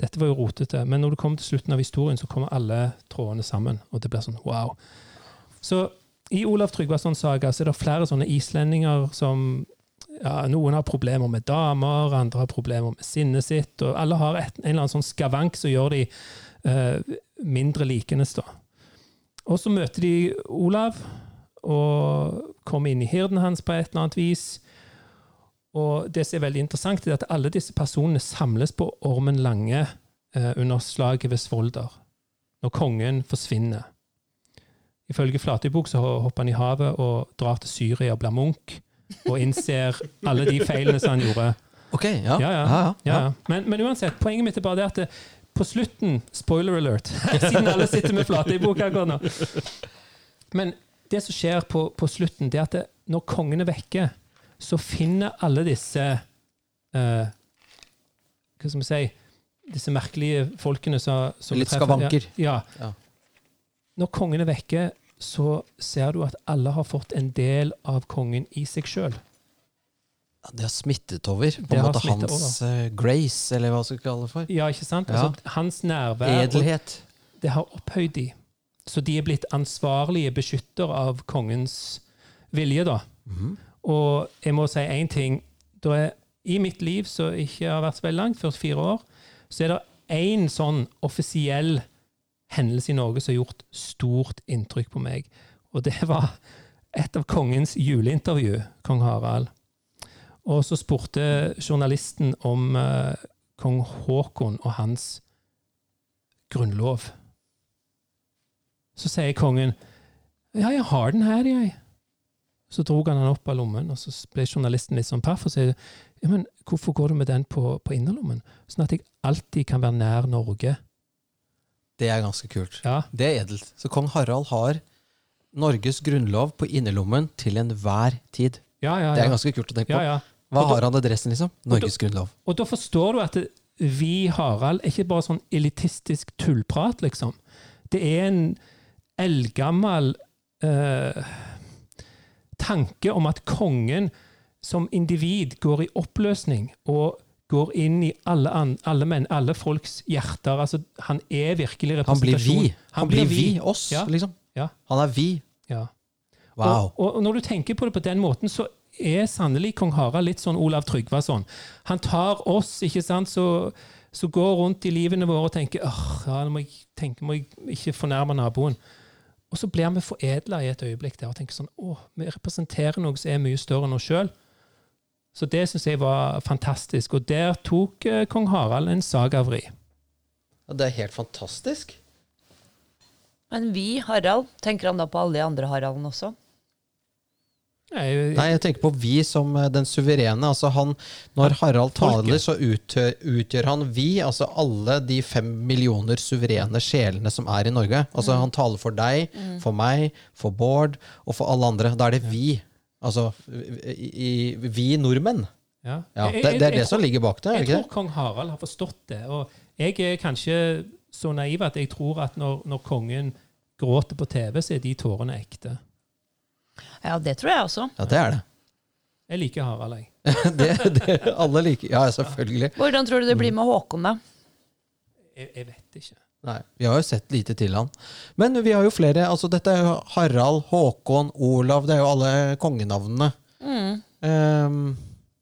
dette var jo rotete. Men når du kommer til slutten av historien, så kommer alle trådene sammen. Og det blir sånn wow. Så i Olav Tryggvasons saga så er det flere sånne islendinger som ja, Noen har problemer med damer, andre har problemer med sinnet sitt. og Alle har et, en eller annen sånn skavank som gjør de uh, mindre likende. Og så møter de Olav og kommer inn i hirden hans på et eller annet vis. Og det som er veldig interessant, er at alle disse personene samles på Ormen Lange eh, under slaget ved Svolder, når kongen forsvinner. Ifølge Flatøybok så hopper han i havet og drar til Syria og blir munk, og innser alle de feilene som han gjorde.
Ok, ja.
Ja, ja.
ja.
Men, men uansett, poenget mitt er bare det at det, på slutten Spoiler alert, siden alle sitter med Flatøybok akkurat nå. Men det som skjer på, på slutten, det er at det, når kongen er vekke, så finner alle disse uh, Hva skal vi si Disse merkelige folkene som, som
Litt
treffer-
skavanker.
Ja.
Ja.
Når kongen er vekke, så ser du at alle har fått en del av kongen i seg sjøl.
Ja, Det har smittet over. På en måte hans over. grace, eller hva skal vi kalle det for.
Ja, ikke sant? Altså, hans nærvær
Edelhet.
det har opphøyd de. Så de er blitt ansvarlige beskytter av kongens vilje, da.
Mm.
Og jeg må si én ting. Da er, I mitt liv, som ikke har vært så veldig langt, 44 år, så er det én sånn offisiell hendelse i Norge som har gjort stort inntrykk på meg. Og det var et av kongens juleintervju, kong Harald. Og så spurte journalisten om uh, kong Haakon og hans grunnlov. Så sier kongen Ja, jeg har den her, jeg. Så drog han den opp av lommen, og så ble journalisten litt sånn paff og sier ja, men hvorfor går du med den på, på innerlommen? Sånn at jeg alltid kan være nær Norge.
Det er ganske kult.
Ja,
Det er edelt. Så kong Harald har Norges grunnlov på innerlommen til enhver tid.
ja, ja.
Det er ganske kult å tenke på. Hva
da-
har han adressen, liksom? Norges grunnlov.
Og da forstår du at det, vi, Harald, er ikke bare sånn elitistisk tullprat, liksom. Det er en eldgammel eh, tanke om at kongen som individ går i oppløsning og går inn i alle, alle, menn, alle folks hjerter. Altså, han er virkelig representasjon.
Han blir vi. Han blir vi, oss,
Ja.
liksom.
Ja,
Han er vi.
ja.
Wow.
Og, og når du tenker på det på den måten, så er sannelig kong Harald litt sånn Olav Tryggvason. Han tar oss, ikke sant, så, så går rundt i livene våre og tenker åh, ja, nå må jeg, tenke, må jeg ikke fornærme naboen. Og så blir vi foredla i et øyeblikk der og tenker sånn åh, vi representerer noe som er mye større enn oss sjøl. Så det syns jeg var fantastisk. Og der tok eh, kong Harald en sagavri.
Ja, det er helt fantastisk.
Men vi, Harald, tenker han da på alle de andre Haraldene også?
Nei, jeg tenker på vi som eh, den suverene. Altså han, når Harald taler, så utgjør, utgjør han vi, altså alle de fem millioner suverene sjelene som er i Norge. Altså Han taler for deg, for meg, for Bård og for alle andre. Da er det vi. Altså i, i, vi nordmenn.
ja.
Ja, det, det er det som ligger bak det.
Jeg tror kong Harald har forstått det. Og jeg er kanskje så naiv at jeg tror at når, når kongen gråter på TV, så er de tårene ekte.
Ja, det tror jeg også.
Ja, det er det.
Jeg liker Harald, jeg.
det, det alle liker. Ja, selvfølgelig.
Hvordan tror du det blir med Håkon, da?
Jeg, jeg vet ikke.
Nei, Vi har jo sett lite til han. Men vi har jo flere. altså Dette er jo Harald, Håkon, Olav. Det er jo alle kongenavnene.
Mm.
Um,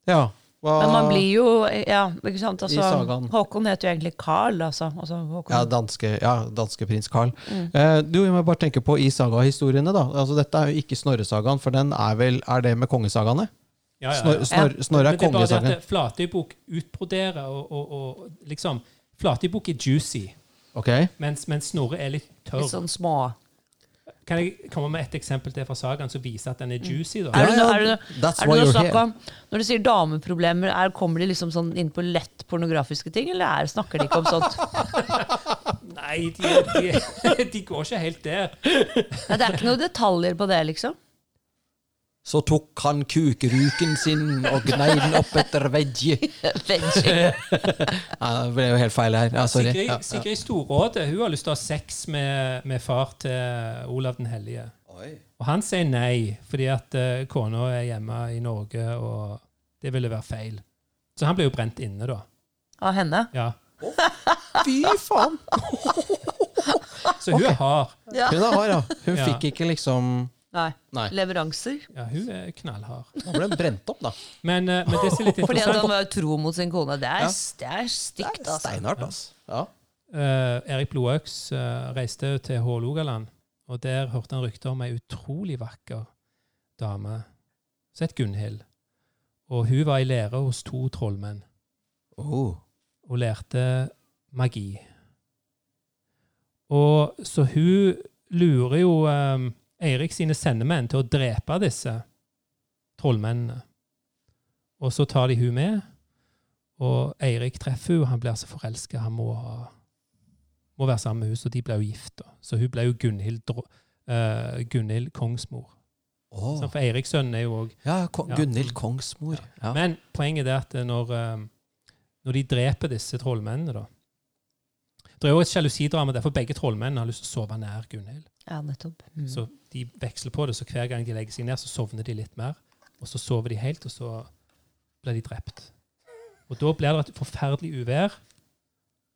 ja. Hva,
Men man blir jo Ja, ikke sant.
I
Altså,
sagaen.
Håkon heter jo egentlig Carl, altså. altså
ja, danske, ja, danske prins Carl.
Mm.
Eh, du, må bare tenke på i sagahistoriene, da. Altså, dette er jo ikke Snorresagaen, for den er vel Er det med kongesagaene?
Ja, ja,
Snor,
ja.
snor, Snorre
Men
er kongesagaen.
at Flatøybok utbroderer og, og, og liksom Flatøybok er juicy,
Ok?
mens, mens Snorre er litt tørr.
Litt sånn små
Kan jeg komme med et eksempel til fra sagaen som viser at den er juicy? da?
Er det, noe- er det, er det noe snakk om Når du sier dameproblemer, er, kommer de liksom sånn inn på lett pornografiske ting, eller er, snakker de ikke om sånt?
Nei, de, de, de går ikke helt der.
Nei, det er ikke noen detaljer på det, liksom.
Så tok han kukruken sin og gnei den opp etter veggie.
Veggie.
Ja, det ble jo helt feil her. Ja, sorry.
Sigrid. Sigrid Storråde hun har lyst til å ha sex med, med far til Olav den hellige. Og han sier nei, fordi at uh, kona er hjemme i Norge, og det ville være feil. Så han ble jo brent inne, da.
Av henne?
Ja.
Fy faen!
Så hun er hard.
Ja.
Hun er hard, ja. Hun
Ja.
fikk ikke liksom
Nei.
Nei.
Leveranser.
Ja, hun er knallhard.
Nå ble hun brent opp, da.
Men, uh, men det som er litt
Fordi at han var tro mot sin kone. Det er,
Ja.
det er
Det
stygt,
er
altså.
steinhardt, altså. Ja.
Uh, Erik Blodøks uh, reiste til Hålogaland, og der hørte han rykter om ei utrolig vakker dame som het Gunhild. Og hun var i lære hos to trollmenn
Oh.
og lærte magi. Og så hun lurer jo eh, Eirik sine sendemenn til å drepe disse trollmennene. Og så tar de hun med, og Eirik treffer hun, han blir så forelska. Han må, ha, må være sammen med hun, så de ble jo gift. da. Så hun ble jo Gunhild, eh, Gunhild kongsmor.
Åh.
Så For Eiriks sønnen er jo òg
Ja, Ko-
Ja.
Gunhild Kongsmor. Ja.
Men poenget er at når, eh, når de dreper disse trollmennene, da Det er jo et sjalusidrama der, for begge trollmennene har lyst til å sove nær Gunhild.
Ja, nettopp. Mm.
Så de veksler på det, så hver gang de legger seg ned, så sovner de litt mer. Og så sover de helt, og så blir de drept. Og da blir det et forferdelig uvær,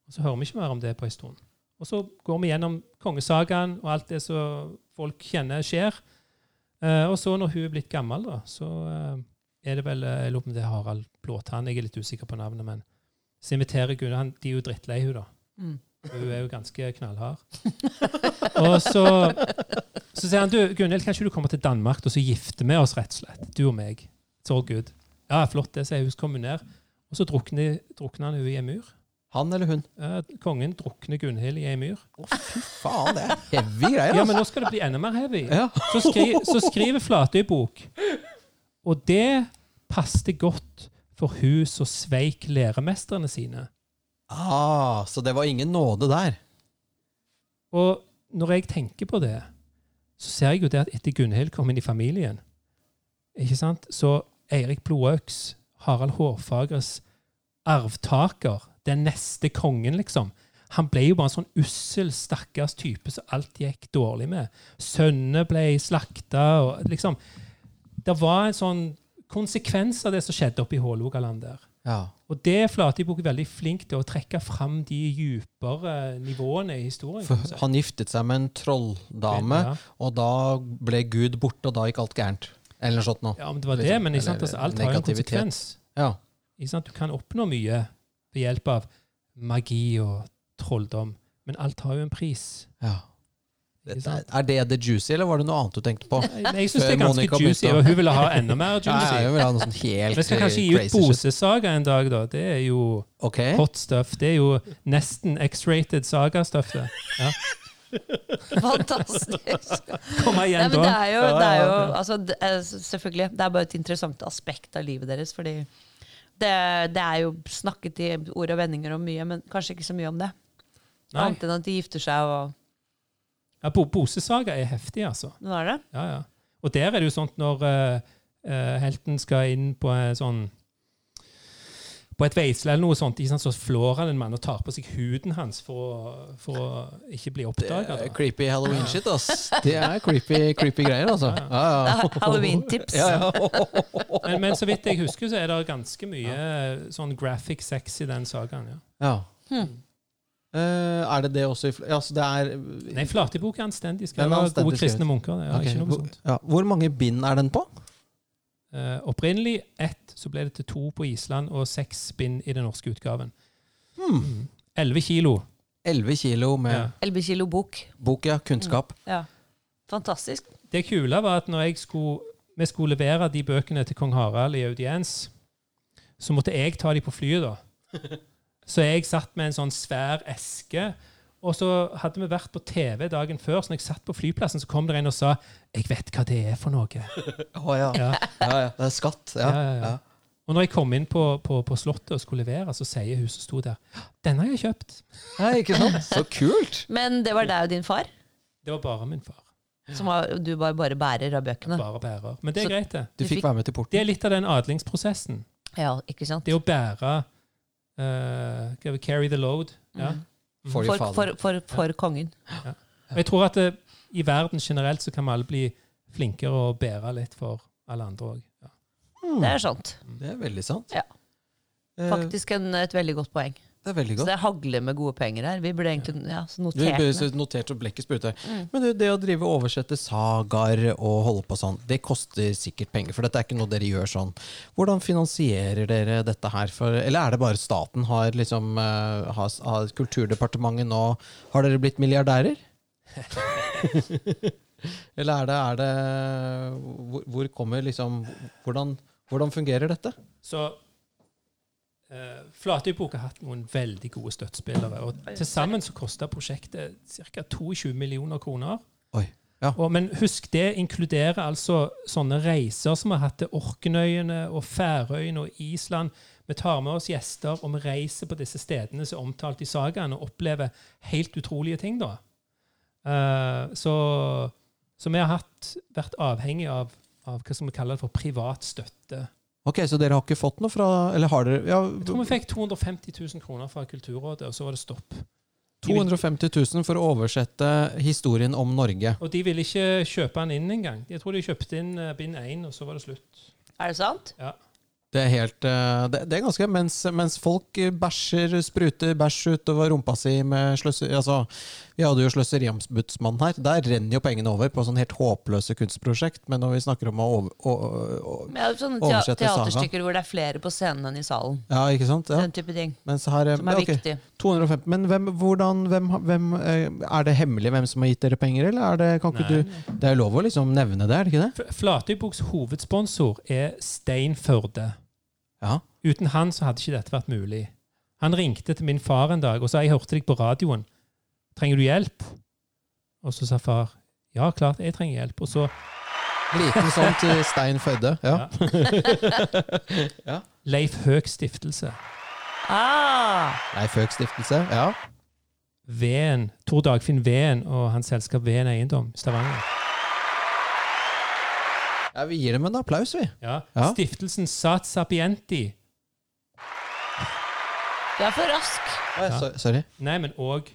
og så hører vi ikke mer om det på en stund. Og så går vi gjennom kongesagaen og alt det som folk kjenner skjer. Eh, og så når hun er blitt gammel, da, så eh, er det vel eh, Jeg lurer på om det er Harald Blåtann, jeg er litt usikker på navnet, men så inviterer Gunnar han, De er jo drittlei hun da.
Mm.
Hun er jo ganske knallhard. og så, så sier han du, Gunhild, kan ikke du komme til Danmark og så gifte med oss, rett og slett? Du og meg. It's all good. Ja, flott, det, sier hun. Så kommer hun ned. Og så drukner, drukner han henne i en myr.
Han eller hun?
Ja, kongen drukner Gunhild i en myr.
Faen, det er heavy greier,
Ja,
altså.
men nå skal det bli enda mer heavy.
Ja.
Så, skri, så skriver Flatøy bok. Og det passet godt for hun som sveik læremesterne sine.
Ah, så det var ingen nåde der.
Og når jeg tenker på det, så ser jeg jo det at etter Gunhild kom inn i familien, ikke sant, så Eirik Blodøks, Harald Hårfagres arvtaker, den neste kongen, liksom, han ble jo bare en sånn ussel, stakkars type som alt gikk dårlig med. Sønnene ble slakta, og liksom Det var en sånn konsekvens av det som skjedde oppe i Hålogaland der.
Ja.
Og det er Flatøybok veldig flink til å trekke fram de dypere nivåene i historien.
For han giftet seg med en trolldame,
Ja.
og da ble Gud borte, og da gikk alt gærent. Eller noe sånt noe.
Ja, men det var det, men sant, altså, alt har jo en konsekvens.
Ja.
Sant? Du kan oppnå mye ved hjelp av magi og trolldom, men alt har jo en pris.
ja. Er det det juicy, eller var det noe annet du tenkte på?
Jeg, jeg syns det er ganske
Monica
juicy, og hun ville ha enda mer juicy.
Nei, hun vil ha noe sånn helt
Vi skal kanskje gi ut. Bosesaga en dag, da. Det er jo
okay.
hot stuff. Det er jo nesten X-rated saga-stuff, det. Ja.
Fantastisk.
Kom
Nei,
igjen,
men det er jo, det er jo altså, det er, Selvfølgelig. Det er bare et interessant aspekt av livet deres. Fordi det, det er jo snakket i ord og vendinger om mye, men kanskje ikke så mye om det. Annet enn at de gifter seg og
Ja, Bo- Bosesaga er heftig, altså.
Den er det?
Ja, ja. Og der er det jo sånn når uh, uh, helten skal inn på en sånn på et veisle eller noe sånt, sant, så flår han en mann og tar på seg huden hans for å, for å ikke bli
Det er
oppdaga.
creepy halloween-shit, ass. Det er creepy, creepy greier, altså. Ja, ja.
Halloween-tips.
Ja, ja.
Men, men så vidt jeg husker, så er det ganske mye sånn graphic sex i den sagaen. ja.
ja.
Hmm.
Eh, er det det også i fl- altså det er
Nei, Flatebok er anstendig. Skal være
anstendig
gode kristne munker. Det er
okay.
ikke noe
hvor,
sånt.
ja. Hvor mange bind er den på?
Uh, opprinnelig ett, så ble det til to på Island og seks bind i den norske utgaven.
Hmm.
Elleve kilo.
11 kilo med
Ja.
11 kilo bok.
bok, ja. Kunnskap.
Ja. Fantastisk.
Det kule var at når jeg skulle, vi skulle levere de bøkene til kong Harald i audiens, så måtte jeg ta de på flyet, da. Så jeg satt med en sånn svær eske. Og så hadde vi vært på TV dagen før, så når jeg satt på flyplassen, så kom det en og sa 'Jeg vet hva det er for noe'.
Å ja.
Ja.
ja, ja. Det er skatt. Ja.
Ja, ja, ja. Og når jeg kom inn på, på, på Slottet og skulle levere, så sier hun som sto der 'Den har jeg kjøpt'.
Nei, ikke sant? Så kult!
Men det var deg og din far,
Det var bare min far.
som var, du var bare bærer av bøkene.
Bare bærer. Men det er
Så-
greit, det.
Du fikk- være med til porten.
Det er litt av den adlingsprosessen.
Ja, ikke sant?
Det å bære uh, Carry the load. Ja.
For
For, for, for, for kongen.
Og jeg tror at det, i verden generelt så kan vi alle bli flinkere og bære litt for alle andre òg. Ja.
Det er sant.
Det er veldig sant.
Ja.
Eh,
Faktisk en, et veldig godt poeng.
Det er veldig
Så det hagler med gode penger her. Vi burde egentlig ja, så notert Vi
notert og blekket spruter. Men du, det å drive og oversette sagaer og holde på sånn, det koster sikkert penger. For dette er ikke noe dere gjør sånn. Hvordan finansierer dere dette her? For, eller er det bare staten? Har liksom uh, har, har Kulturdepartementet nå Har dere blitt milliardærer? eller er det, er det hvor, hvor kommer liksom hvordan, hvordan fungerer dette?
Så uh, Flatøybok har hatt noen veldig gode støttespillere. og Til sammen så kosta prosjektet ca. 22 millioner kroner.
Oi. Ja.
Og, men husk, det inkluderer altså sånne reiser som vi har hatt til Orknøyene og Færøyene og Island. Vi tar med oss gjester, og vi reiser på disse stedene som er omtalt i sagaen, og opplever helt utrolige ting. da. Uh, så, så vi har hatt, vært avhengig av, av hva som vi kaller det for privat støtte.
Ok, Så dere har ikke fått noe fra Eller har dere ja,
Jeg tror vi fikk 250 000 kroner fra Kulturrådet, og så var det stopp.
250 000 for å oversette historien om Norge.
Og de ville ikke kjøpe den inn engang. Jeg tror de kjøpte inn eh, bind én, og så var det slutt.
Er det sant?
Ja.
Det er helt eh, Det, det er ganske mens, mens folk bæsjer, spruter bæsj utover rumpa si med sløsser... Altså, vi hadde jo Sløseriombudsmannen her. Der renner jo pengene over på sånn helt håpløse kunstprosjekt. Men når vi snakker om å over, å, å,
ja, sånne
Oversette saga.
teaterstykker hvor det er flere på scenen enn i salen.
Ja, ikke sant? Ja.
Den type ting.
Mens her
Som er
okay,
viktig.
250. Men hvem, hvordan, hvem, hvem eh, Er det hemmelig hvem som har gitt dere penger, eller er det, kan ikke
Nei.
du Det er lov å liksom nevne det, er det ikke det?
Flatøyboks hovedsponsor er Stein Førde.
Ja.
Uten han så hadde ikke dette vært mulig. Han ringte til min far en dag og sa jeg hørte deg på radioen. Trenger du hjelp? Og så sa far ja, klart jeg trenger hjelp. Og så
Liten sånn til Stein Fødde. Ja.
Leif Høek Stiftelse.
Ah,
Leif Høek Stiftelse. Ja.
Veen, Tor Dagfinn Veen og hans selskap Veen Eiendom Stavanger.
Ja. Vi gir dem en applaus, vi.
Ja.
Ja.
Stiftelsen Sat Sapienti.
du er for rask.
Oi, so- Sorry.
Nei, men òg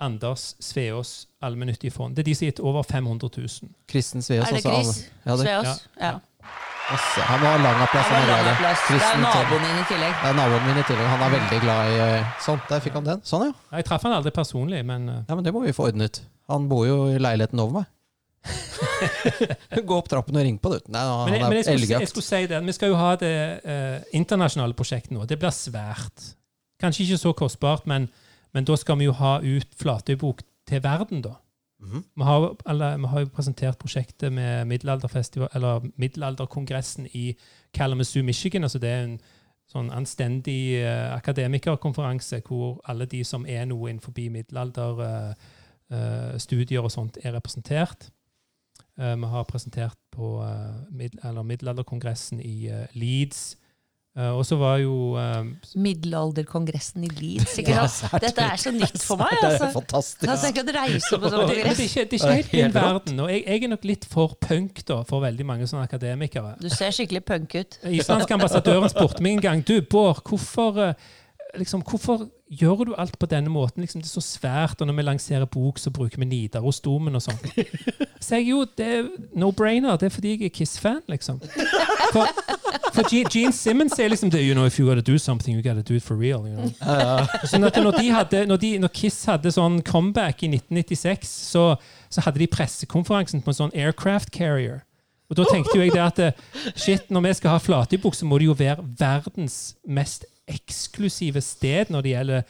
Anders Sveås allmennyttige fond. Det er de som har gitt over 500 000.
Kristen Sveås.
Er det
alle-
Chris
Ja, det,
Sveås? Ja.
masse. Han må ha lang applaus.
Han
Han er glad i
lang
det.
applaus. Det er
Kristen
naboen din i tillegg.
Det er naboen min i tillegg. Han er veldig glad i eh, Sånn, der fikk han den. Sånn, ja.
Jeg traff han aldri personlig, men eh,
Ja, men Det må vi få ordnet. Han bor jo i leiligheten over meg. Gå opp trappen og ring på, du. Nei,
Men, jeg, men jeg, skulle, jeg skulle si det. Vi skal jo ha det eh, internasjonale prosjektet nå. Det blir svært. Kanskje ikke så kostbart, men, men da skal vi jo ha ut Flatøybok til verden, da. Vi har, eller, vi har jo presentert prosjektet med middelalderfestival, eller middelalderkongressen i Kalamazoo, Michigan. altså Det er en sånn anstendig uh, akademikerkonferanse hvor alle de som er noe innenfor middelalderstudier uh, studier og sånt, er representert. Eh, vi har presentert på eh, middelalderkongressen i eh, Leeds. Eh, og så var jo
Middelalderkongressen i Leeds. Ikke
Ja,
sant? Dette er så nytt for meg.
Det er
Altså.
fantastisk.
Jeg tenker reise på sånn
det, det, er ikke, det er ikke helt min verden. Og jeg, jeg er nok litt for punk da, for veldig mange sånne akademikere.
Du ser skikkelig punk ut.
Islandske ambassadøren spurte meg en gang du, Bård, hvorfor, liksom, hvorfor gjør du alt på denne måten? Liksom, det er så svært, og når vi lanserer bok, så bruker vi Nidarosdomen og sånt. Så jeg jo, det er no-brainer. Det er fordi jeg er Kiss-fan, liksom. For, for Gene, Simmons sier liksom det, you know, if you gotta do something, you gotta do it for real. You know? Sånn at når, de hadde, når, de, når Kiss hadde sånn comeback i 1996, så, så hadde de pressekonferansen på en sånn aircraft carrier. Og da tenkte jo jeg det at eh, shit, når vi skal ha flatebukse, må det jo være verdens mest eksklusive sted når det gjelder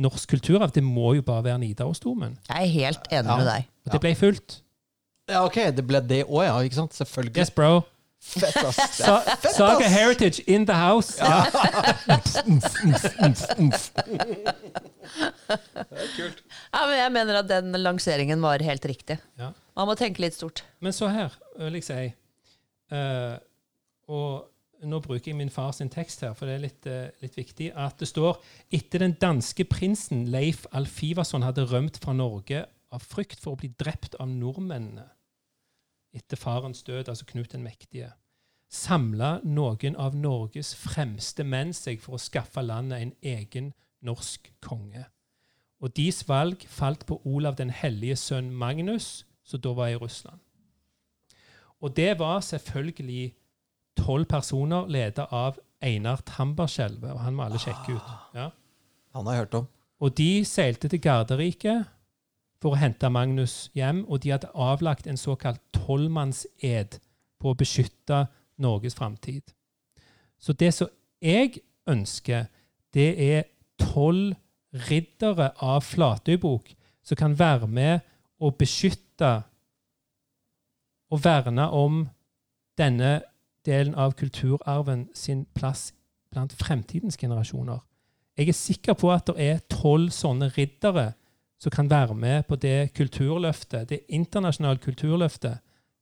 norsk kulturarv. Det må jo bare være Nidarosdomen.
Jeg er helt enig
Ja.
med deg.
Og det ble fullt.
Ja, ok, det ble det òg, ja. Ikke sant? Selvfølgelig.
Yes, bro.
Fett, ass.
Sa
er fett,
Saga
ass.
Heritage in the house. Ja.
Ja, men jeg mener at den lanseringen var helt riktig.
Ja.
Man må tenke litt stort.
Men så her, vil jeg si uh, Og nå bruker jeg min far sin tekst her, for det er litt, eh, litt viktig. At det står etter den danske prinsen Leif Alf Ivarsson hadde rømt fra Norge av frykt for å bli drept av nordmennene etter farens død, altså Knut den mektige, samla noen av Norges fremste menn seg for å skaffe landet en egen norsk konge. Og deres valg falt på Olav den hellige sønn Magnus, som da var i Russland. Og det var selvfølgelig tolv personer ledet av Einar Tambarskjelve, og han må alle sjekke ut. Ja.
Han har jeg hørt om.
Og de seilte til Garderike for å hente Magnus hjem, og de hadde avlagt en såkalt tolvmannsed på å beskytte Norges framtid. Så det som jeg ønsker, det er tolv riddere av Flatøybok som kan være med og beskytte og verne om denne delen av kulturarven sin plass blant fremtidens generasjoner. Jeg er sikker på at det er tolv sånne riddere som kan være med på det kulturløftet, det internasjonale kulturløftet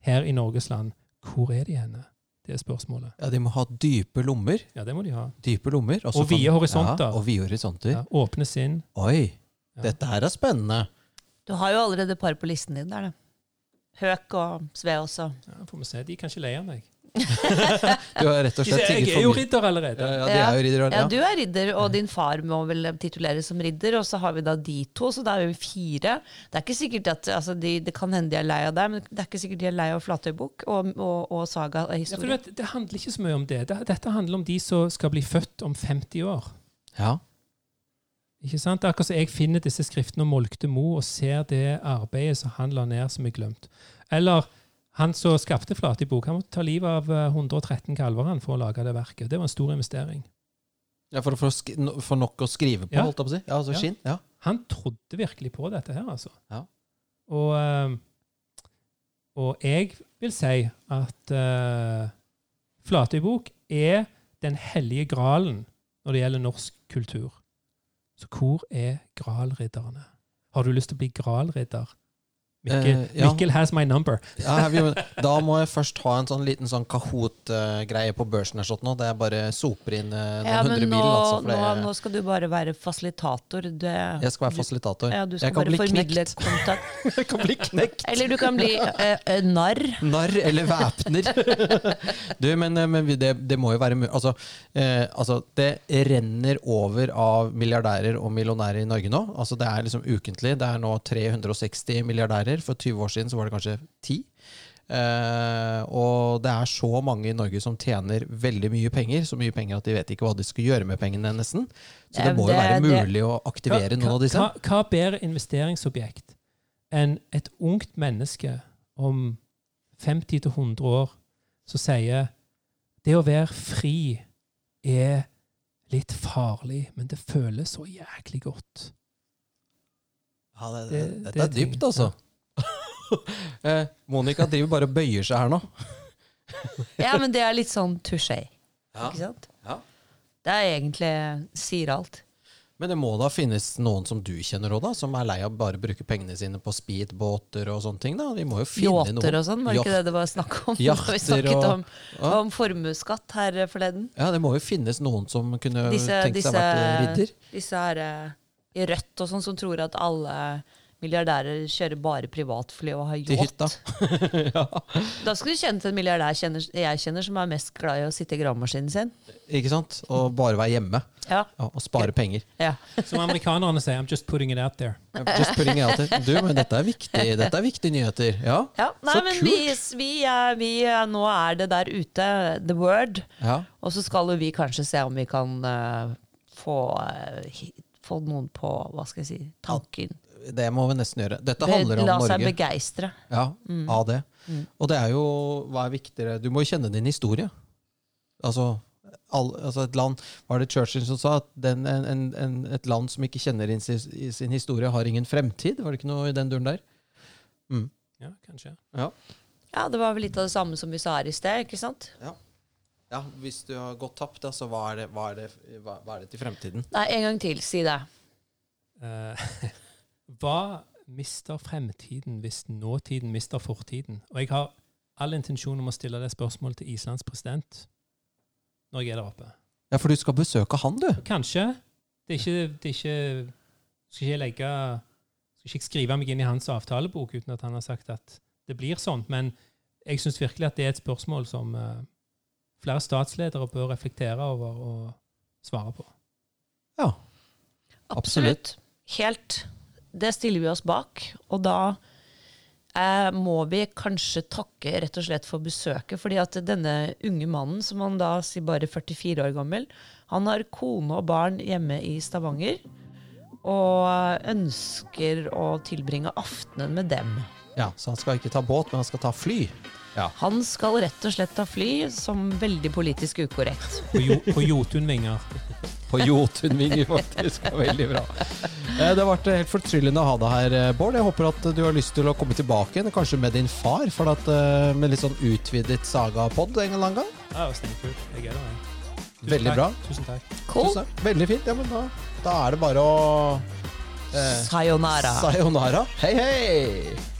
her i Norges land. Hvor er de henne? Det er spørsmålet.
Ja, De må ha dype lommer.
Ja, det må de ha.
Dype lommer.
Og vide horisonter.
Ja, og vide horisonter.
Ja, åpne sinn.
Oi,
Ja.
dette her er spennende.
Du har jo allerede et par på listen din der, da. Høk og Sve også.
Ja, får vi se. De kan ikke leie meg.
Du har rett og slett tigget
jeg er jo ridder allerede.
Ja, ja, er jo ridder,
Ja,
Ja.
du er ridder, og din far må vel tituleres som ridder, og så har vi da de to, så da er vi fire. Det er ikke sikkert at, altså de, Det kan hende de er lei av deg, men det er ikke sikkert de er lei av Flatøybukk og, og, og saga og historie.
vet, det handler ikke så mye om det. det. Dette handler om de som skal bli født om 50 år.
Ja.
Ikke sant? Akkurat som jeg finner disse skriftene om Molkte Mo og ser det arbeidet som han la ned som er glemt. Eller han som skapte Flatibok, han måtte ta livet av eh, 113 kalver han for å lage det verket. Det var en stor investering.
ja for å få nok å skrive på,
Ja.
holdt jeg på å si. Ja, altså
Ja.
skinn. Ja.
Han trodde virkelig på dette her, altså.
Ja.
Og, eh, og jeg vil si at uh, Flatøybok er den hellige gralen når det gjelder norsk kultur. Så hvor er gralridderne? Har du lyst til å bli gralridder? Mikkel,
Eh, ja.
Mikkel has my number.
Ja, vi, da må jeg først ha en sånn liten sånn Kahoot-greie på børsen. her sånn nå, Der jeg bare soper inn eh, noen
Ja,
hundre
nå,
mil. Altså, for
nå,
jeg,
nå skal du bare være fasilitator. Det,
jeg skal være fasilitator.
ja, du skal
jeg kan bli knekt. jeg kan bli knekt.
Eller du kan bli uh, narr.
Narr eller væpner. du, men, men det, det må jo være mulig altså, uh, altså, det renner over av milliardærer og millionærer i Norge nå. Altså, det er liksom ukentlig. Det er nå 360 milliardærer. For 20 år siden så var det kanskje 10. Uh, og det er så mange i Norge som tjener veldig mye penger. Så mye penger at de vet ikke hva de skal gjøre med pengene, nesten. Så det
Eh,
må jo være mulig å aktivere noen av disse.
hva, hva bedre investeringsobjekt enn et ungt menneske om 50-100 år som sier det å være fri er litt farlig, men det føles så jæklig godt.
Ja, det,
Det-
dette
det
er dypt, altså. eh, Monica driver bare og bøyer seg her nå.
Ja, men det er litt sånn touché.
Ja.
Ikke sant?
Ja.
Det er egentlig sier alt.
Men det må da finnes noen som du kjenner òg, som er lei av bare å bruke pengene sine på speedbåter og sånne ting. da. Vi må jo finne
Yachter
noen.
og sånn, var det ikke det det var snakk om? Da
Yachter
vi snakket
og-
om,
Ja.
om formuesskatt her forleden.
Ja, det må jo finnes noen som kunne
Disse,
tenkt seg å være ridder.
disse her eh, i Rødt og sånn som tror at alle milliardærer kjører bare privatfly og har yacht.
ja.
Da skal du kjenne til en milliardær kjenner, jeg kjenner som er mest glad i å sitte i gravemaskinen sin.
Ikke sant? Og bare være hjemme.
Ja.
Ja, og spare penger.
ja.
Som amerikanerne sier, I'm just putting it out there.
Just putting it out there. Du, men dette er viktig. Dette er viktige nyheter. Ja,
ja. Nei,
så
men
kult.
vi, vi, er, vi er, Nå er det der ute, the word.
Ja.
Og så skal jo vi kanskje se om vi kan uh, få, uh, få noen på hva skal jeg si, tanken.
Det må vi nesten gjøre. Dette handler om Norge.
La seg
Norge.
begeistre.
Ja, av det. Og det er jo Hva er viktigere? Du må jo kjenne din historie. Altså, all, altså et land Var det Churchill som sa at den, en, en, en, et land som ikke kjenner sin, sin historie, har ingen fremtid? Var det ikke noe i den duren der?
Ja, kanskje.
Ja.
Ja, det var vel litt av det samme som vi sa her i sted, ikke sant?
ja. ja hvis du har gått tapt, altså, hva, er det, hva, er det, hva, hva er det til fremtiden?
Nei, en gang til, si det.
Eh, hva mister fremtiden hvis nåtiden mister fortiden? Og jeg har all intensjon om å stille det spørsmålet til Islands president når jeg er der oppe.
Ja, for du skal besøke han, du.
Kanskje. Det er ikke, det er ikke Skal ikke jeg legge Skal ikke jeg skrive meg inn i hans avtalebok uten at han har sagt at det blir sånn. Men jeg syns virkelig at det er et spørsmål som uh, flere statsledere bør reflektere over og svare på.
Ja.
Absolutt. Helt. Det stiller vi oss bak. Og da eh, må vi kanskje takke rett og slett for besøket. fordi at denne unge mannen, som han da sier bare 44 år gammel, han har kone og barn hjemme i Stavanger. Og ønsker å tilbringe aftenen med dem.
ja. Så han skal ikke ta båt, men han skal ta fly. Ja.
Han skal rett og slett ta fly, som veldig politisk ukorrekt.
På, jo, på Jotunvinger.
På Jotunvinger, faktisk. Det Veldig bra. Eh, Det har vært helt fortryllende å ha deg her, eh, Bård. Jeg håper at du har lyst til å komme tilbake igjen, kanskje med din far, for at, eh, med litt sånn utvidet sagapod en eller annen gang.
Ja, det var. Jeg er der. Tusen
Veldig
takk.
bra.
Tusen takk.
Cool.
Tusen takk. Veldig fint. Ja, men da, da er det bare å eh,
Sayonara.
Sayonara. Hei, hei!